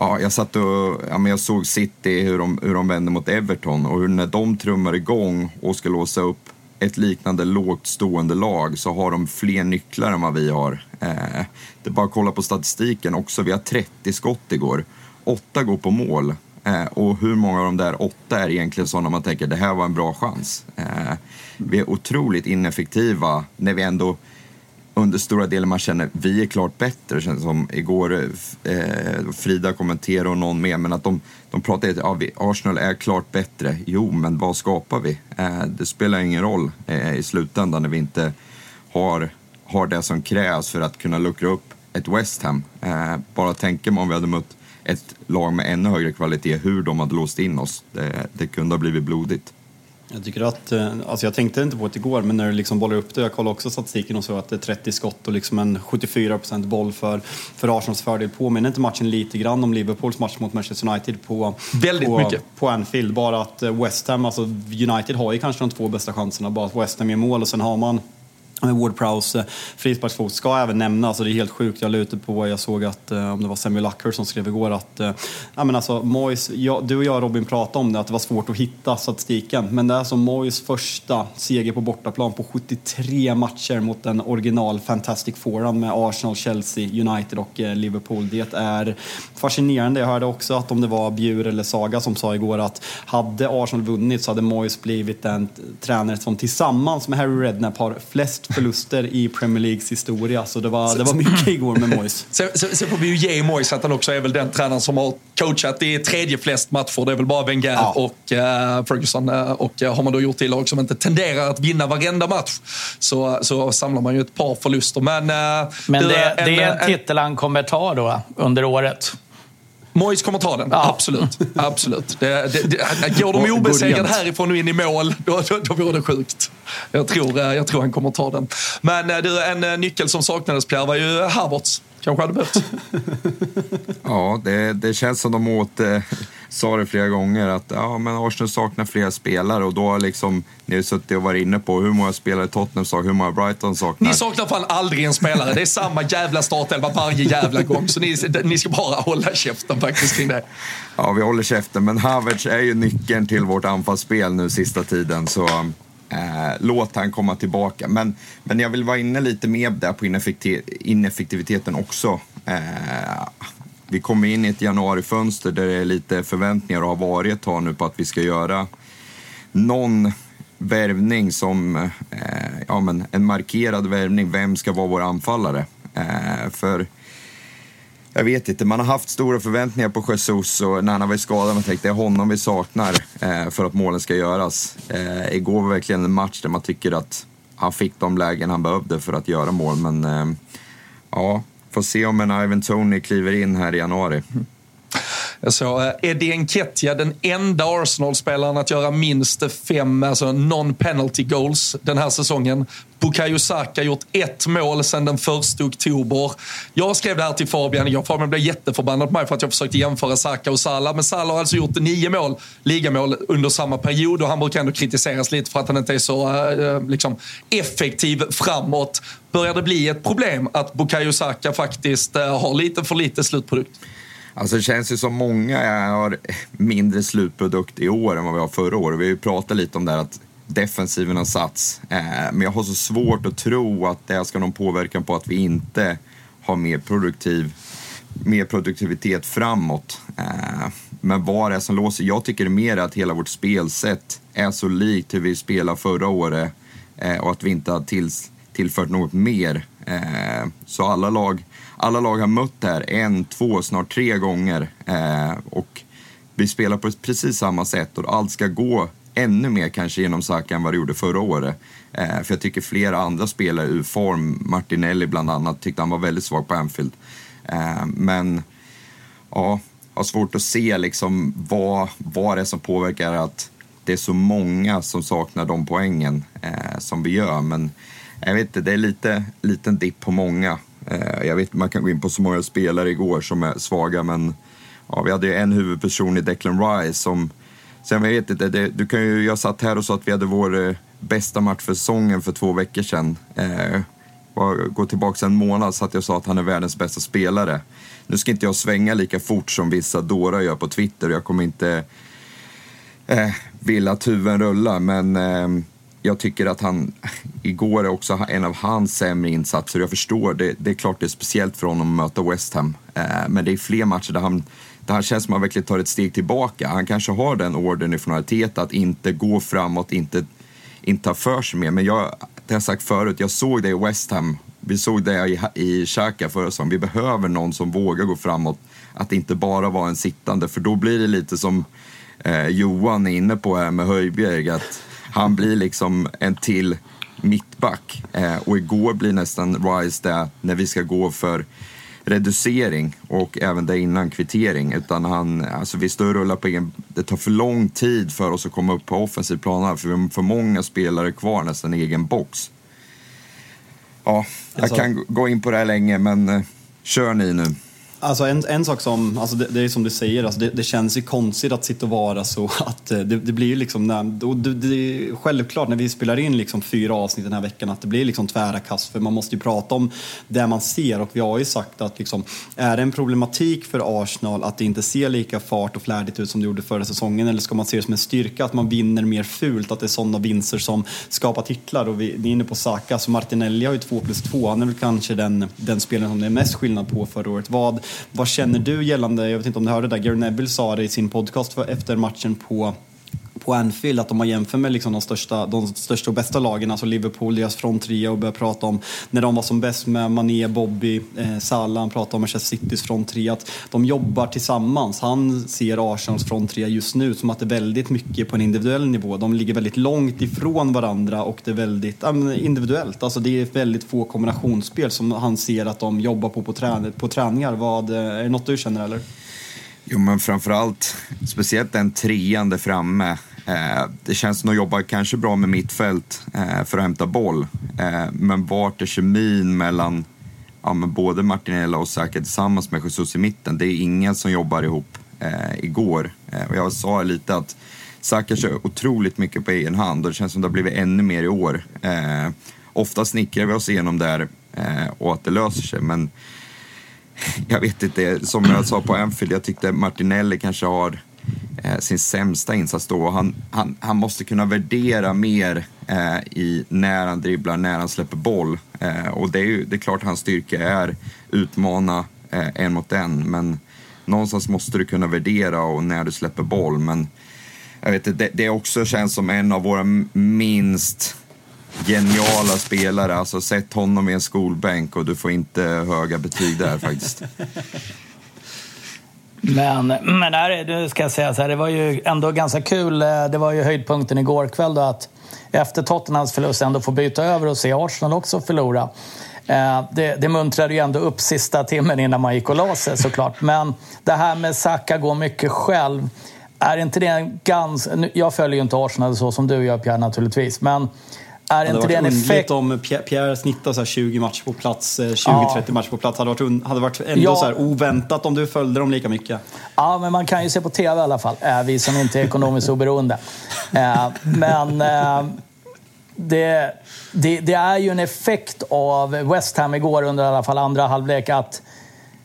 ja, jag satt och ja, men jag såg City hur de, hur de vände mot Everton och hur när de trummar igång och ska låsa upp ett liknande lågt stående lag så har de fler nycklar än vad vi har. Eh, det är bara att kolla på statistiken också. Vi har 30 skott igår. Åtta går på mål. Eh, och hur många av de där åtta är egentligen sådana man tänker det här var en bra chans. Eh, vi är otroligt ineffektiva när vi ändå under stora delar man känner vi är klart bättre. Det känns som igår, eh, Frida kommenterade och någon mer, men att de, de pratar att ja, Arsenal är klart bättre. Jo, men vad skapar vi? Eh, det spelar ingen roll eh, i slutändan när vi inte har, har det som krävs för att kunna luckra upp ett West Ham. Eh, bara tänker man om vi hade mött ett lag med ännu högre kvalitet, hur de hade låst in oss. Det, det kunde ha blivit blodigt. Jag tycker att, eh, alltså jag tänkte inte på det igår, men när du liksom bollar upp det, jag kollade också statistiken och så att det är 30 skott och liksom en 74% boll för, för Arsenals fördel. Påminner inte matchen lite grann om Liverpools match mot Manchester United på, Väldigt på, mycket. på Anfield? Bara att eh, West Ham, alltså United har ju kanske de två bästa chanserna, bara att West Ham gör mål och sen har man Ward Prowse eh, frisparksfot ska även nämnas, alltså, och det är helt sjukt, jag la ute på, jag såg att, eh, om det var Samuel Lucker som skrev igår att, eh, ja men alltså MoIS, jag, du och jag Robin pratade om det, att det var svårt att hitta statistiken, men det är alltså Moyes första seger på bortaplan på 73 matcher mot en original Fantastic Fouran med Arsenal, Chelsea, United och Liverpool. Det är fascinerande. Jag hörde också att om det var Bjur eller Saga som sa igår att hade Arsenal vunnit så hade Moyes blivit den tränare som tillsammans med Harry Redknapp har flest förluster i Premier Leagues historia. Så det var, det var mycket igår med Moyes. Sen, sen, sen får vi ju ge Moyes att han också är väl den tränaren som har coachat i tredje flest matcher. Det är väl bara Wenger ja. och uh, Ferguson. Uh, och uh, har man då gjort det i lag som inte tenderar att vinna varenda match så, så samlar man ju ett par förluster. Men, Men det, en, det är en titel han kommer ta då under året. Mois kommer ta den, ja. absolut. absolut. Det, det, det, går de obesegrade härifrån och in i mål, då, då, då vore det sjukt. Jag tror, eh, jag tror han kommer ta den. Men eh, du, en eh, nyckel som saknades, Pierre, var ju Havertz. Kanske hade behövts. ja, det, det känns som de åt, eh, sa det flera gånger, att ja, men Arsenal saknar flera spelare och då har liksom, ni har suttit och varit inne på hur många spelare Tottenham saknar, hur många Brighton saknar. Ni saknar fan aldrig en spelare. Det är samma jävla startelva varje jävla gång. Så ni, ni ska bara hålla käften faktiskt kring det. Ja, vi håller käften, men Havertz är ju nyckeln till vårt anfallsspel nu sista tiden. Så Eh, låt han komma tillbaka. Men, men jag vill vara inne lite mer där på ineffektiviteten också. Eh, vi kommer in i ett januarifönster där det är lite förväntningar och har varit ett tag nu på att vi ska göra någon värvning som, eh, ja men en markerad värvning. Vem ska vara vår anfallare? Eh, för jag vet inte, man har haft stora förväntningar på Jesus och när han var skadad man tänkte det är honom vi saknar eh, för att målen ska göras. Eh, igår var verkligen en match där man tycker att han fick de lägen han behövde för att göra mål, men eh, ja, får se om en Ivan Tony kliver in här i januari. Jag såg Eddie Nketiah, den enda Arsenal-spelaren att göra minst fem alltså non-penalty goals den här säsongen. Bukayo Saka gjort ett mål sedan den 1 oktober. Jag skrev det här till Fabian. igår. Fabian blev jätteförbannad på mig för att jag försökte jämföra Saka och Salah. Men Salah har alltså gjort nio mål, ligamål under samma period och han brukar ändå kritiseras lite för att han inte är så äh, liksom, effektiv framåt. Börjar det bli ett problem att Bukayo Saka faktiskt äh, har lite för lite slutprodukt? Alltså det känns ju som många har mindre slutprodukt i år än vad vi har förra året. Vi har ju pratat lite om det här att defensiven har satts. Eh, men jag har så svårt att tro att det ska ha någon påverkan på att vi inte har mer, produktiv, mer produktivitet framåt. Eh, men vad det är som låser? Jag tycker mer att hela vårt spelsätt är så likt hur vi spelade förra året eh, och att vi inte har tillfört något mer. Så alla lag alla lag har mött det här en, två, snart tre gånger. Eh, och vi spelar på precis samma sätt och allt ska gå ännu mer kanske genom Saka än vad det gjorde förra året. Eh, för jag tycker flera andra spelare ur form, Martinelli bland annat, tyckte han var väldigt svag på Anfield. Eh, men ja, har svårt att se liksom vad, vad det är som påverkar att det är så många som saknar de poängen eh, som vi gör. Men jag vet inte, det är lite liten dipp på många. Eh, jag vet man kan gå in på så många spelare igår som är svaga, men ja, vi hade ju en huvudperson i Declan Rice som Sen vet inte, det, du kan ju, jag satt här och sa att vi hade vår eh, bästa match för säsongen för två veckor sedan. Eh, gå tillbaka en månad så att jag sa att han är världens bästa spelare. Nu ska inte jag svänga lika fort som vissa dårar gör på Twitter. Jag kommer inte eh, vilja att huvuden rullar, men eh, jag tycker att han igår är också en av hans sämre insatser. Jag förstår, det, det är klart det är speciellt för honom att möta West Ham. Eh, men det är fler matcher där han, där han känns som att han verkligen tar ett steg tillbaka. Han kanske har den orden ifrån Arteta att inte gå framåt, inte, inte ta för sig mer. Men jag, det har jag sagt förut, jag såg det i West Ham vi såg det i, i Xhaka förra säsongen. Vi behöver någon som vågar gå framåt. Att inte bara vara en sittande, för då blir det lite som eh, Johan är inne på här med Höjbjerg. Att han blir liksom en till mittback. Eh, och igår blir nästan Rice det när vi ska gå för reducering och även det innan kvittering. Utan han, alltså vi står och rullar på egen... Det tar för lång tid för oss att komma upp på offensiv plan för vi har för många spelare kvar nästan i egen box. Ja, jag alltså, kan gå in på det här länge men eh, kör ni nu. Alltså en, en sak som, alltså det, det är som du säger, alltså det, det, känns ju konstigt att sitta och vara så att eh, det, det blir ju liksom, när, det, det, självklart när vi spelar in liksom fyra avsnitt den här veckan att det blir liksom tvära kast för man måste ju prata om det man ser. Och vi har ju sagt att liksom, är det en problematik för Arsenal att det inte ser lika fart och flärdigt ut som det gjorde förra säsongen? Eller ska man se det som en styrka att man vinner mer fult, att det är sådana vinster som skapar titlar? Och vi, ni är inne på Saka, så Martinelli har ju 2 plus 2, han är väl kanske den, den spelaren som det är mest skillnad på förra året. Vad vad känner du gällande, jag vet inte om du hörde det, där, Gary Neville sa det i sin podcast efter matchen på på Anfield att om man jämför med liksom de, största, de största och bästa lagen, alltså Liverpool, deras fronttrio och börjar prata om när de var som bäst med Mané, Bobby, eh, Salah, han pratar om Manchester Citys fronttrio, att de jobbar tillsammans. Han ser Arsenals fronttrio just nu som att det är väldigt mycket på en individuell nivå. De ligger väldigt långt ifrån varandra och det är väldigt äh, individuellt. Alltså det är väldigt få kombinationsspel som han ser att de jobbar på på, trän på träningar. Vad, eh, är det något du känner eller? Jo, men framförallt, speciellt den trean där framme. Eh, det känns som att de jobbar kanske bra med mittfält eh, för att hämta boll. Eh, men vart är kemin mellan ja, men både Martinella och Saka tillsammans med Jesus i mitten? Det är ingen som jobbar ihop eh, igår. Eh, och jag sa lite att Saka kör otroligt mycket på egen hand och det känns som att det har blivit ännu mer i år. Eh, ofta snickrar vi oss igenom där eh, och att det löser sig, men jag vet inte, som jag sa på Anfield, jag tyckte Martinelli kanske har eh, sin sämsta insats då. Han, han, han måste kunna värdera mer eh, i när han dribblar, när han släpper boll. Eh, och det är ju det är klart hans styrka är utmana eh, en mot en, men någonstans måste du kunna värdera och när du släpper boll. Men jag vet det, det också känns som en av våra minst geniala spelare. Alltså sätt honom i en skolbänk och du får inte höga betyg där faktiskt. Men, men här, nu ska jag säga så här, det var ju ändå ganska kul. Eh, det var ju höjdpunkten igår kväll då att efter Tottenhams förlust ändå få byta över och se Arsenal också förlora. Eh, det, det muntrade ju ändå upp sista timmen innan man gick och la sig såklart. Men det här med Saka går mycket själv. Är inte det en ganska... Jag följer ju inte Arsenal så som du gör Pierre naturligtvis. Men är inte det en effekt... om Pierre snittar så 20 matcher på plats, 20-30 ja. matcher på plats. Hade varit, hade varit ändå ja. så här oväntat om du följde dem lika mycket. Ja, men man kan ju se på TV i alla fall. Äh, vi som inte är ekonomiskt oberoende. Äh, men äh, det, det, det, är ju en effekt av West Ham igår under i alla fall andra halvlek att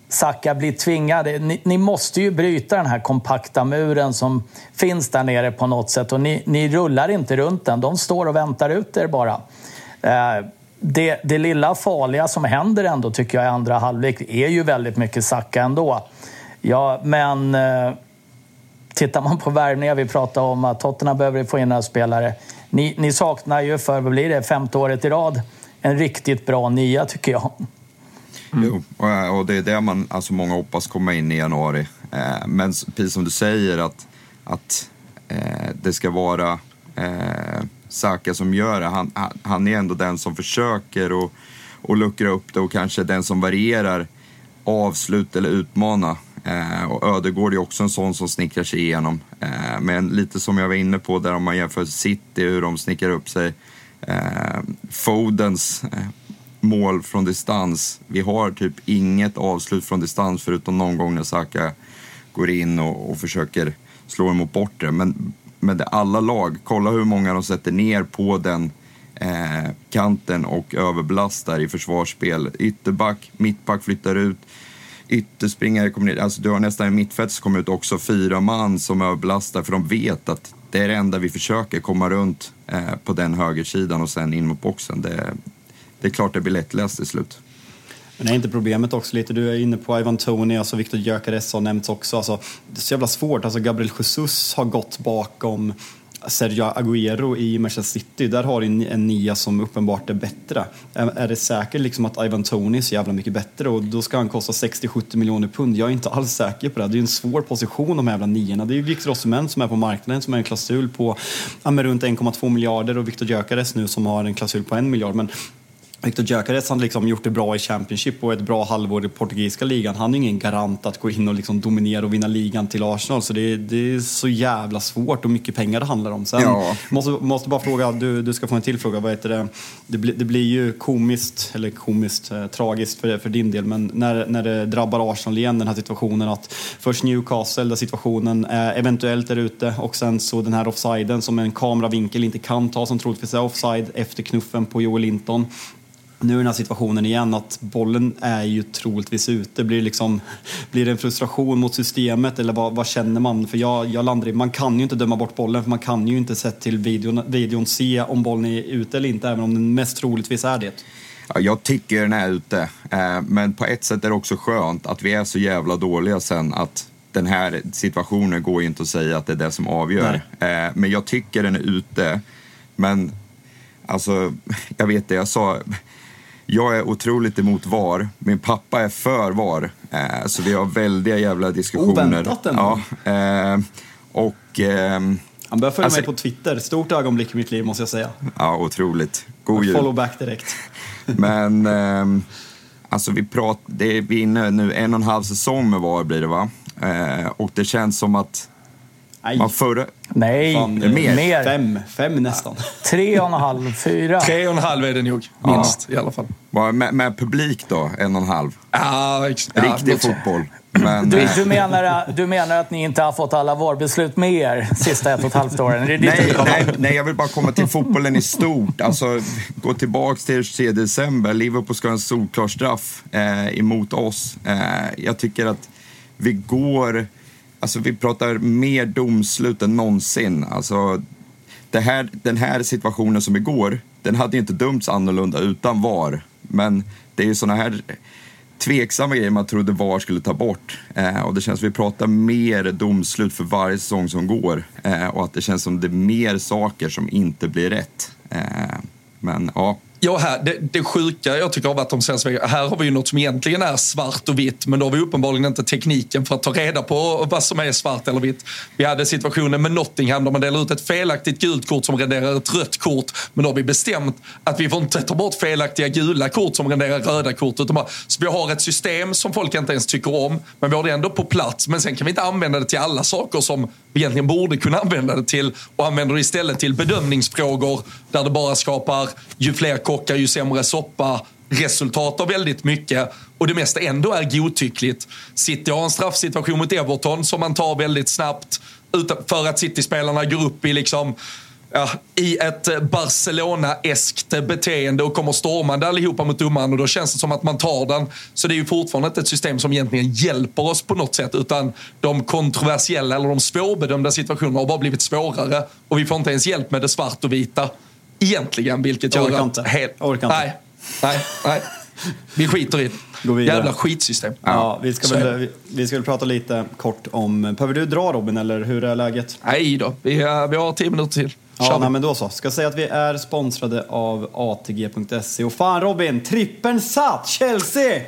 Saka blir tvingade. Ni, ni, måste ju bryta den här kompakta muren som finns där nere på något sätt och ni, ni rullar inte runt den. De står och väntar ut er bara. Eh, det, det, lilla farliga som händer ändå tycker jag i andra halvlek är ju väldigt mycket Saka ändå. Ja, men eh, tittar man på värvningar, vi pratar om att Tottenham behöver få in några spelare. Ni, ni saknar ju för, vad blir det, femte året i rad, en riktigt bra nia tycker jag. Mm. Jo, eh, och det är det man, alltså många hoppas komma in i januari. Eh, men precis som du säger att, att eh, det ska vara eh, Saka som gör det. Han, han är ändå den som försöker och, och luckra upp det och kanske den som varierar avslut eller utmana. Eh, och Ödegård är också en sån som snickrar sig igenom. Eh, men lite som jag var inne på där om man jämför City, hur de snickrar upp sig. Eh, Fodens mål från distans. Vi har typ inget avslut från distans förutom någon gång när Saka går in och, och försöker slå emot bortre. Men med alla lag, kolla hur många de sätter ner på den eh, kanten och överbelastar i försvarsspel. Ytterback, mittback flyttar ut, ytterspringare kommer ner. Alltså du har nästan en mittfält som kommer ut också, fyra man som överbelastar för de vet att det är det enda vi försöker, komma runt eh, på den högersidan och sen in mot boxen. Det, det är klart det blir lättläst till slut. Men är inte problemet också lite, du är inne på Ivan Tony, alltså Viktor Gyökeres har nämnts också. Alltså, det är så jävla svårt, alltså Gabriel Jesus har gått bakom Sergio Agüero i Manchester City, där har du en, nia som uppenbart är bättre. Är, det säkert liksom att Ivan Tony är så jävla mycket bättre och då ska han kosta 60-70 miljoner pund? Jag är inte alls säker på det. Det är en svår position de här jävla niorna. Det är ju Victor Osimhen som är på marknaden som har en klausul på ja, runt 1,2 miljarder och Victor Gyökeres nu som har en klausul på en miljard. Men Victor Gyökeres har liksom gjort det bra i Championship och ett bra halvår i portugisiska ligan. Han är ingen garant att gå in och liksom dominera och vinna ligan till Arsenal. Så det är, det är så jävla svårt och mycket pengar det handlar om. Sen Ja. måste, måste bara fråga, du, du ska få en till fråga. Vad heter det? Det, blir- det blir ju komiskt, eller komiskt, eh, tragiskt för, för din del. Men när, när det drabbar Arsenal igen, den här situationen att först Newcastle där situationen eh, eventuellt är ute och sen så den här offsiden som en kameravinkel inte kan ta som troligtvis är offside efter knuffen på Joel Linton. Nu är den här situationen igen att bollen är ju troligtvis ute. Blir, liksom, blir det en frustration mot systemet eller vad, vad känner man? För jag, jag landar i, man kan ju inte döma bort bollen för man kan ju inte sett till videon, videon se om bollen är ute eller inte även om den mest troligtvis är det. Ja, jag tycker den är ute, eh, men på ett sätt är det också skönt att vi är så jävla dåliga sen att den här situationen går ju inte att säga att det är det som avgör. Eh, men jag tycker den är ute. Men alltså, jag vet det, jag sa, jag är otroligt emot VAR. Min pappa är för VAR. Eh, så vi har väldiga jävla diskussioner. Oväntat ändå. Ja, eh, och... ehm, Han börjar följa Alltså- mig på Twitter. Stort ögonblick i mitt liv måste jag säga. ja, otroligt. God jul. Follow back direkt. Men ehm, alltså vi pratar, det är, vi är inne nu en och en halv säsong med VAR blir det va? Eh, och det känns som att Nej, man förra... Nej, fan, mer. mer. Fem, fem nästan. Tre och en halv, fyra. Tre och en halv är det nog, minst i alla fall. Med, med publik då, en och en halv. Ja, ex- ja, Riktig något- fotboll. Men, Du, eh, du, menar, du menar att ni inte har fått alla VAR-beslut med er sista ett och ett halvt åren? Är det dit du Nej, nej, nej, jag vill bara komma till fotbollen i stort. Alltså, gå tillbaks till 23 december. Liverpool ska ha en solklar straff eh, emot oss. Eh, jag tycker att vi går... Alltså, vi pratar mer domslut än någonsin. Alltså, det här, den här situationen som igår, den hade inte dömts annorlunda utan VAR. Men det är ju sådana här tveksamma grejer man trodde VAR skulle ta bort. Eh, och det känns som vi pratar mer domslut för varje säsong som går. Eh, och att det känns som det är mer saker som inte blir rätt. Eh, men ja, Ja, här, det, det sjuka jag tycker har varit de senaste veckorna, här har vi ju något som egentligen är svart och vitt, men då har vi uppenbarligen inte tekniken för att ta reda på vad som är svart eller vitt. Vi hade situationen med Nottingham där man delar ut ett felaktigt gult kort som renderar ett rött kort, men då har vi bestämt att vi får inte ta bort felaktiga gula kort som renderar röda kort. Utan bara, så vi har ett system som folk inte ens tycker om, men vi har det ändå på plats. Men sen kan vi inte använda det till alla saker som vi egentligen borde kunna använda det till och använder det istället till bedömningsfrågor där det bara skapar ju fler kockar ju sämre soppa resultat av väldigt mycket. Och det mesta ändå är godtyckligt. City har en straffsituation mot Everton som man tar väldigt snabbt. För att City-spelarna går upp i liksom Ja, i ett Barcelona-eskt beteende och kommer stormande allihopa mot domaren. Och då känns det som att man tar den. Så det är ju fortfarande inte ett system som egentligen hjälper oss på något sätt. Utan de kontroversiella eller de svårbedömda situationerna har bara blivit svårare. Och vi får inte ens hjälp med det svart och vita egentligen vilket Jag orkar inte. Helt, orkar inte. Nej, nej, nej. Vi skiter i det. Jävla skitsystem. Ja, vi, ska väl, vi, vi ska väl prata lite kort om... Behöver du dra Robin eller hur är läget? Nej då, vi, vi har tio minuter till. Kör Ja, nej, men då så. Ska säga att vi är sponsrade av ATG.se. Och fan Robin, trippeln satt! Chelsea!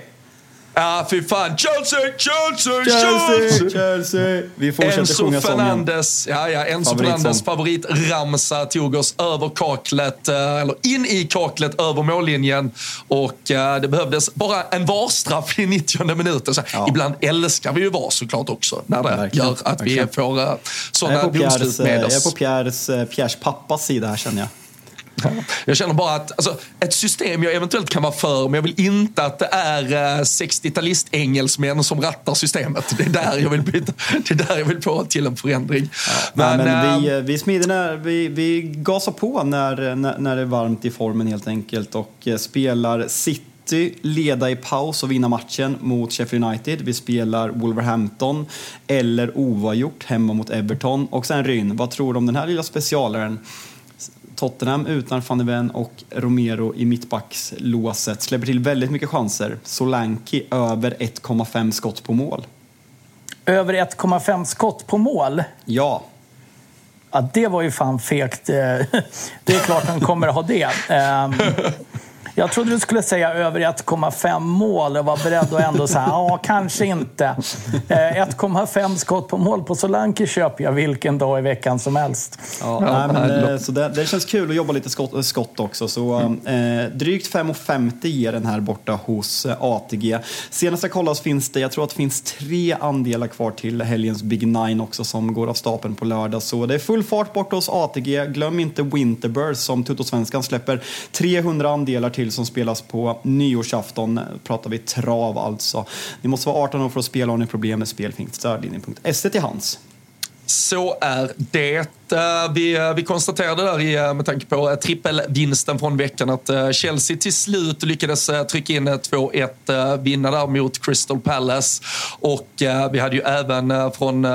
Ja, fy fan. Chelsea, Chelsea, Chelsea! Chelsea! Chelsea! Vi fortsätter Enzo sjunga sången. Fernandes, ja, ja, Enzo. Fernandes favoritramsa tog oss över kaklet, eh, eller in i kaklet över mållinjen. Och eh, det behövdes bara en VAR-straff i 90 minuten. Så Ja. Ibland älskar vi ju VAR såklart också, när det Verkligen, gör att verkligen. vi får uh, Jag är sådana domslut eh, med jag är oss. på Pierres, eh, Pierres pappas sida här känner jag. Jag känner bara att alltså, ett system jag eventuellt kan vara för, men jag vill inte att det är eh, 60-talist-engelsmän som rattar systemet. Det är där jag vill byta. Det är där jag vill få till en förändring. Men, men, men vi, eh, eh, vi smider när, vi, vi gasar på när, när, när det är varmt i formen helt enkelt och eh, spelar City leda i paus och vinna matchen mot Sheffield United. Vi spelar Wolverhampton eller oavgjort hemma mot Everton. Och sen Ryn, vad tror du om den här lilla specialaren? Tottenham utan van de Ven och Romero i mittbackslåset släpper till väldigt mycket chanser. Solanke över 1,5 skott på mål. Över 1,5 skott på mål. Ja, Ja, det var ju fan fegt. Det är klart han kommer att ha det. Jag trodde du skulle säga över 1,5 mål och var beredd att ändå säga ja, kanske inte. 1,5 eh, skott på mål på Solanke köper jag vilken dag i veckan som helst. Ja, ja men, eh, så det, det, känns kul att jobba lite skott, skott också. Så, mm. eh, drygt 5,50 ger den här borta hos ATG. Senast jag kollade finns det, jag tror att det finns tre andelar kvar till helgens Big Nine också som går av stapeln på lördag. Så det är full fart borta hos ATG. Glöm inte Winterburst som Tuttosvenskan släpper 300 andelar till som spelas på nyårsafton. pratar vi trav alltså. Ni måste vara 18 år för att spela om ni har problem med spel finns stödlinjen.se till hands. Så är det. Eh, vi, eh, vi konstaterade där i, eh, med tanke på trippelvinsten från veckan att Chelsea till slut lyckades trycka in 2-1 vinna där mot Crystal Palace. Och vi hade ju även från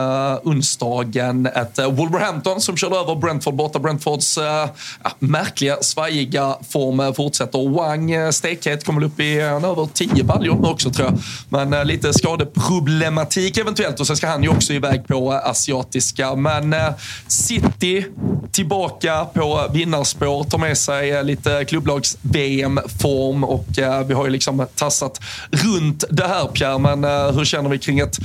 onsdagen ett Wolverhampton som körde över Brentford borta. Brentfords ja, märkliga, svajiga form fortsätter. Wang stekhet kommer upp i över 10 baljor nu också tror jag. Men lite skadeproblematik eventuellt och sen ska han ju också iväg på asiatisk asiatiska. Men eh, City tillbaka på vinnarspår, tar med sig eh, lite klubblags-VM-form och eh, vi har ju liksom tassat runt det här Pierre, men hur känner vi kring ett...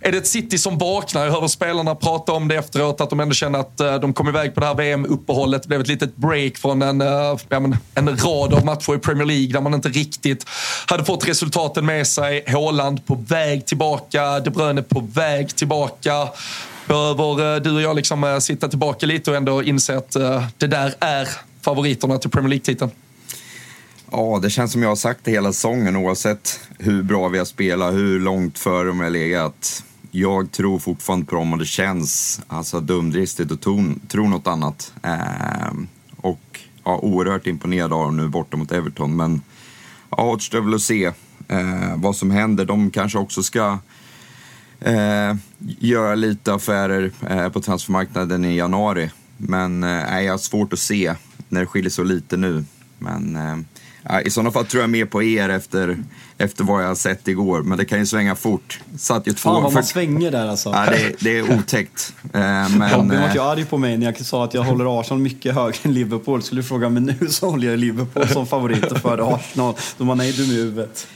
Är det ett City som vaknar? Jag hörde spelarna prata om det efteråt, att de ändå känner att de kom iväg på det här VM-uppehållet. Det blev ett litet break från en, men, en rad av matcher i Premier League där man inte riktigt hade fått resultaten med sig. Haaland på väg tillbaka, De Bruyne på väg tillbaka. Behöver eh, du och jag liksom eh, sitta tillbaka lite och ändå inse att eh, det där är favoriterna till Premier League-titeln? Ja, det känns som jag har sagt det hela säsongen oavsett hur bra vi har spelat, hur långt före de har legat. Jag tror fortfarande på dem och det känns alltså, dumdristigt att tro, tro något annat. Ehm, och ja, oerhört imponerad av dem nu borta mot Everton. Men ja, återstår väl att se ehm, vad som händer. De kanske också ska eh, göra lite affärer eh, på transfermarknaden i januari. Men eh, jag har svårt att se när det skiljer så lite nu. Men eh, i sådana fall tror jag mer på er efter, efter vad jag har sett igår. Men det kan ju svänga fort. Satt ju två... Fan vad man svänger där alltså. Ja, det, det är otäckt. Eh, men, Robin var ju eh, arg på mig när jag sa att jag håller Arsenal mycket högre än Liverpool. Skulle du fråga mig nu så håller jag Liverpool som favorit före Arsenal. Då man är dum i huvudet.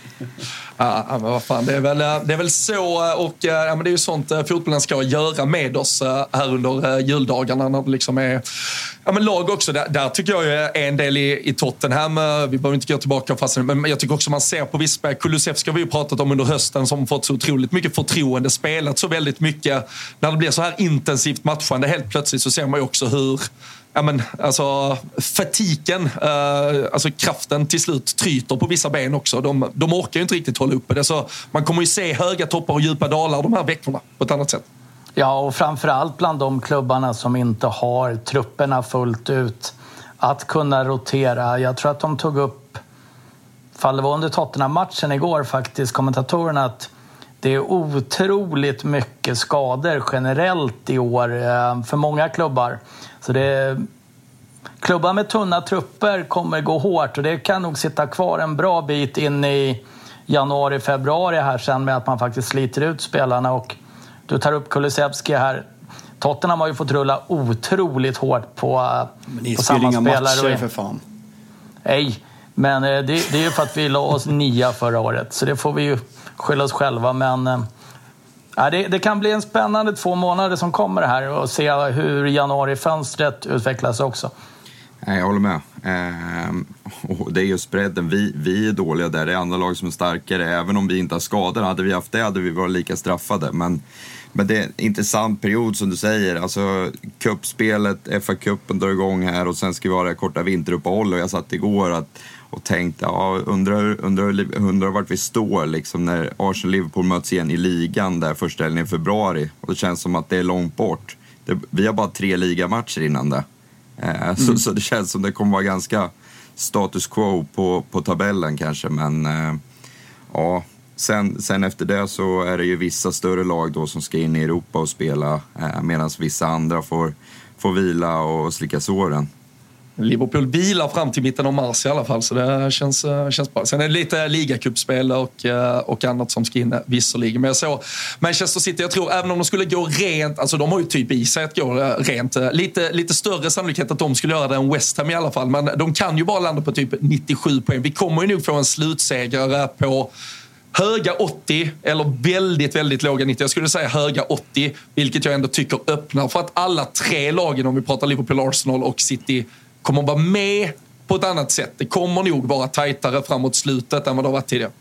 Ja, men vad fan, det är väl, eh, det är väl så eh, och eh, ja, men det är ju sånt fotbollen ska göra med oss här under juldagarna när det liksom är ja, men lag också. Där, där tycker jag är en del i, i Tottenham. Vi behöver inte gå tillbaka fast, men jag tycker också man ser på vissa Kulusevski har vi ju pratat om under hösten som fått så otroligt mycket förtroende, spelat så väldigt mycket. När det blir så här intensivt matchande helt plötsligt så ser man ju också hur ja, men, alltså, fatiken, eh, alltså kraften till slut tryter på vissa ben också. De, de orkar ju inte riktigt hålla uppe det. Så man kommer ju se höga toppar och djupa dalar de här veckorna på ett annat sätt. Ja, och framförallt bland de klubbarna som inte har trupperna fullt ut. Att kunna rotera. Jag tror att de tog upp, fall det var under Tottenham-matchen igår faktiskt, kommentatorerna att det är otroligt mycket skador generellt i år eh, för många klubbar. Så det, klubbar med tunna trupper kommer gå hårt och det kan nog sitta kvar en bra bit in i januari, februari här sen med att man faktiskt sliter ut spelarna. Och du tar upp Kulusevski här. Tottenham har ju fått rulla otroligt hårt på, men ni på samma inga matcher för fan. Nej, men eh, det, det är ju för att vi la oss nia förra året. Så det får vi ju skylla oss själva. Men eh, Ja, det, det, kan bli en spännande två månader som kommer här och se hur januarifönstret utvecklas också. Jag håller med. Ehm, och det är just bredden. Vi, vi är dåliga där. Det är andra lag som är starkare. Även om vi inte har skador. Hade vi haft det hade vi varit lika straffade. Men, men det är en intressant period som du säger. Alltså, cupspelet, FA-cupen drar igång här och sen ska vi ha det korta vinteruppehållet. Och jag satt igår att och tänkt, ja, undrar, undrar, undrar vart vi står liksom när Arsenal-Liverpool möts igen i ligan där första helgen i februari. Och det känns som att det är långt bort. Det, vi har bara tre ligamatcher innan det. Eh, mm. så, så, det känns som det kommer vara ganska status quo på, på tabellen kanske, men eh, ja. Sen, sen efter det så är det ju vissa större lag då som ska in i Europa och spela eh, medan vissa andra får, får vila och slicka såren. Liverpool vilar fram till mitten av mars i alla fall, så det känns, eh, känns bra. Sen är det lite ligacupspel och, eh, och annat som ska in eh, visserligen. Men jag såg Manchester City, jag tror även om de skulle gå rent, alltså de har ju typ i sig att gå rent. Lite, lite större sannolikhet att de skulle göra det än West Ham i alla fall. Men de kan ju bara landa på typ 97 poäng. Vi kommer ju nog få en slutsegrare på höga 80 eller väldigt, väldigt låga 90. Jag skulle säga höga 80, vilket jag ändå tycker öppnar för att alla tre lagen, om vi pratar Liverpool, Arsenal och City, kommer att vara med på ett annat sätt. Det kommer nog vara tajtare framåt slutet än vad det har varit tidigare.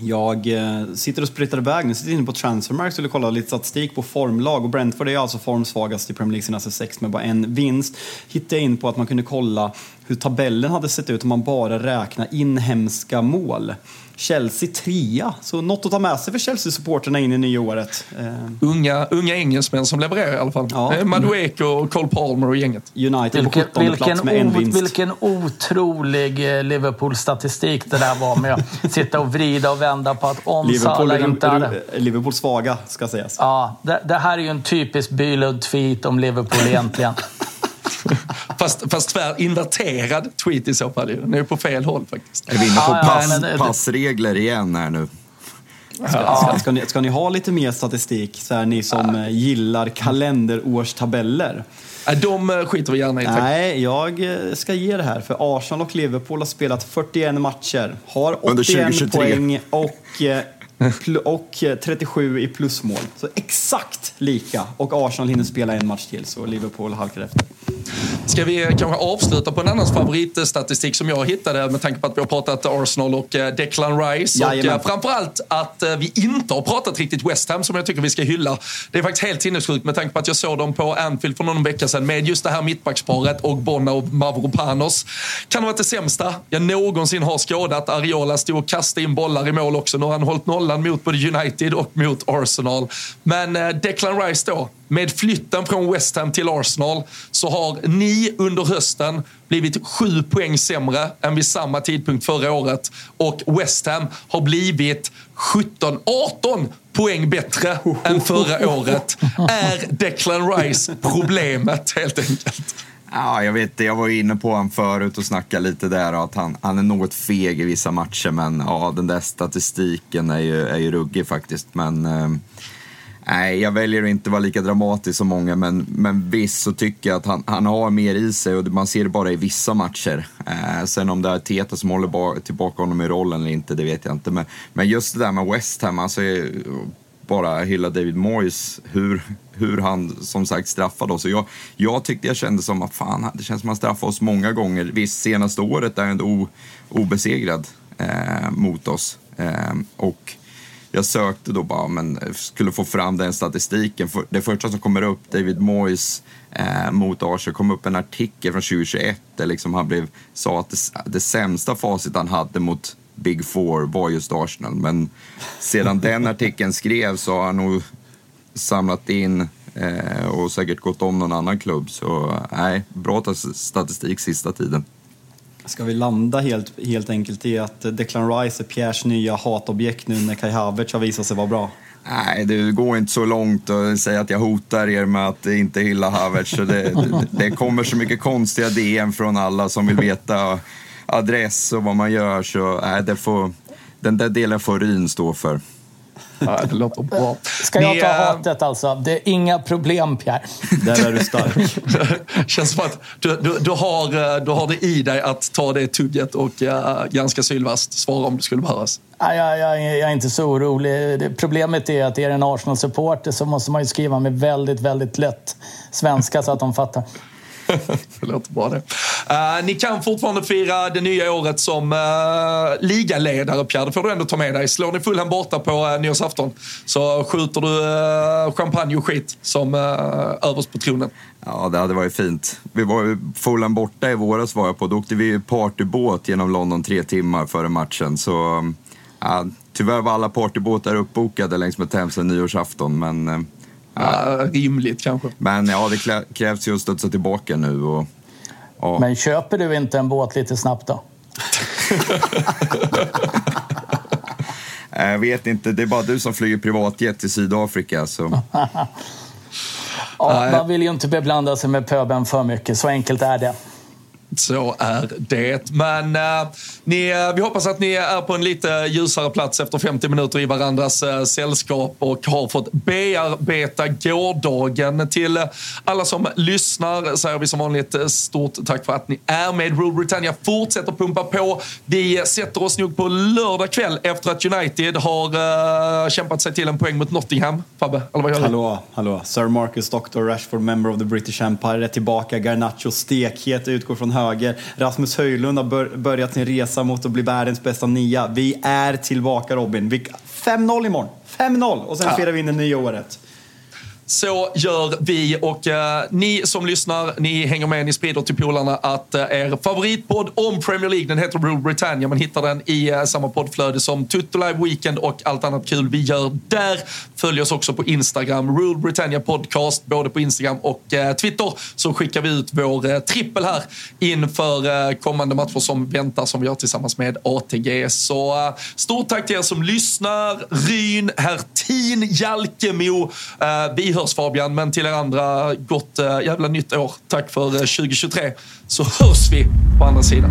Jag eh, sitter och sprittar iväg nu, sitter inne på Transfermark och skulle kolla lite statistik på formlag och Brentford är alltså formsvagast i Premier League senaste sex med bara en vinst. Hittade jag in på att man kunde kolla hur tabellen hade sett ut om man bara räknar inhemska mål. Chelsea trea, så något att ta med sig för Chelsea-supporterna in i nya året. Eh. Unga, unga engelsmän som levererar i alla fall. Ja. Eh, Madueke och Cole Palmer och gänget. United vilken, på 17 plats med en vinst. Vilken otrolig eh, Liverpool-statistik det där var med att sitta och vrida och vända på att om Liverpool, Salah inte hade... Liverpool svaga, ska sägas. Ja, det, det här är ju en typisk Bylund-tweet om Liverpool egentligen. fast, fast tvär inverterad tweet i så fall. Den är ju på fel håll faktiskt. Är vi inne på pass, ja, passregler igen här nu? Ska, ska, ska, ni, ska ni ha lite mer statistik, så här, ni som ja. gillar kalenderårstabeller? De eh, skiter vi gärna i. Tack. Nej, jag eh, ska ge det här. För Arsenal och Liverpool har spelat 41 matcher, har 81 poäng och och 37 i plusmål. Så exakt lika. Och Arsenal hinner spela en match till, så Liverpool halkar efter. Ska vi kanske avsluta på en annans favoritstatistik som jag hittade med tanke på att vi har pratat Arsenal och eh, Declan Rice. Jajamän. Och eh, framförallt att eh, vi inte har pratat riktigt West Ham som jag tycker vi ska hylla. Det är faktiskt helt sinnessjukt med tanke på att jag såg dem på Anfield för någon vecka sedan med just det här mittbacksparet och Bonna och Mavropanos. Kan ha varit det sämsta jag någonsin har skådat. Ariola stod och kastade in bollar i mål också. Nu har han hållit nollan mot både United och mot Arsenal. Men eh, Declan Rice då, med flytten från West Ham till Arsenal så har ni under hösten blivit sju poäng sämre än vid samma tidpunkt förra året. Och West Ham har blivit 17, 18 poäng bättre än förra året. Är Declan Rice problemet helt enkelt? Ja, jag vet Jag var inne på honom förut och snackade lite där att han, han är något feg i vissa matcher. Men ja, den där statistiken är ju, är ju ruggig faktiskt. Men eh, jag väljer att inte vara lika dramatisk som många, men, men visst så tycker jag att han, han har mer i sig och man ser det bara i vissa matcher. Eh, sen om det är Teta som håller tillbaka honom i rollen eller inte, det vet jag inte. Men, men just det där med West Ham, alltså eh, bara hylla David Moyes, hur, hur han som sagt straffade oss. jag, jag tyckte jag kände som att fan, det känns som att han straffade oss många gånger. Visst, senaste året är han ändå obesegrad eh, mot oss. Eh, och jag sökte då bara, men skulle få fram den statistiken. Det första som kommer upp, David Moyes eh, mot Arsenal, kom upp en artikel från 2021 där liksom han blev, sa att det, det sämsta facit han hade mot Big Four var just Arsenal. Men sedan den artikeln skrevs så har han nog samlat in eh, och säkert gått om någon annan klubb. Så nej, bra statistik sista tiden. Ska vi landa helt, helt enkelt i att Declan Rice är Pierres nya hatobjekt nu när Kai Havertz har visat sig vara bra? Nej, det går inte så långt att säga att jag hotar er med att inte hylla Havertz. Det, det, det kommer så mycket konstiga DM från alla som vill veta adress och vad man gör. Så nej, det får, den där delen får Ryn stå för. Ja, det låter bra. Ska jag ta hatet alltså? Det är inga problem, Pierre. Där är du stark. känns som att du, du, du, har, du har det i dig att ta det tugget och uh, ganska sylvast svara om det skulle behövas. Ja, jag, jag, jag är inte så orolig. Det, problemet är att är det en Arsenal-supporter så måste man ju skriva med väldigt, väldigt lätt svenska så att de fattar. det låter bra det. Uh, ni kan fortfarande fira det nya året som uh, ligaledare, Pierre. Det får du ändå ta med dig. Slår ni Fulham borta på eh, uh, nyårsafton så skjuter du uh, champagne och skit som uh, överst på tronen. Ja, det hade varit fint. Vi var Fulham borta i våras var jag på. Då åkte vi partybåt genom London tre timmar före matchen. Så, uh, tyvärr var alla partybåtar uppbokade längs med Themsen nyårsafton, men Ja, rimligt kanske. Men ja, det krävs ju att studsa tillbaka nu. Och, och... Men köper du inte en båt lite snabbt då? Jag vet inte, det är bara du som flyger privatjet till Sydafrika. Så. ja, man vill ju inte beblanda sig med pöben för mycket, så enkelt är det. Så är det. Men äh, ni, eh, vi hoppas att ni är på en lite ljusare plats efter 50 minuter i varandras äh, sällskap och har fått bearbeta gårdagen. Till alla som lyssnar säger vi som vanligt stort tack för att ni är med. Rule Britannia fortsätter pumpa på. Vi sätter oss nog på lördag kväll efter att United har kämpat sig till en poäng mot Nottingham. Fabbe, eller vad gör du? Hallå, hallå. Sir Marcus Dr. Rashford, member of the British Empire, är tillbaka. Garnacho stekhet utgår från höger. Rasmus Höjlund har bör börjat sin resa mot att bli världens bästa nia. Vi är tillbaka Robin. 5-0 imorgon. 5-0 och sen ja. firar vi in det nya året. Så gör vi och eh, ni som lyssnar, ni hänger med, ni sprider till polarna att eh, er favoritpodd om Premier League, den heter Rule Britannia. Man hittar den i eh, samma poddflöde som Tutto Live Weekend och allt annat kul vi gör där. Följ oss också på Instagram, Rule Britannia Podcast, både på Instagram och eh, Twitter. Så skickar vi ut vår eh, trippel här inför eh, kommande matcher som väntar som vi gör tillsammans med ATG. Så eh, stort tack till er som lyssnar. Ryn, Hertin, Jalkemo. Eh, vi hörs Fabian, men till er andra, gott eh, jävla nytt år. Tack för eh, 2023. Så hörs vi på andra sidan.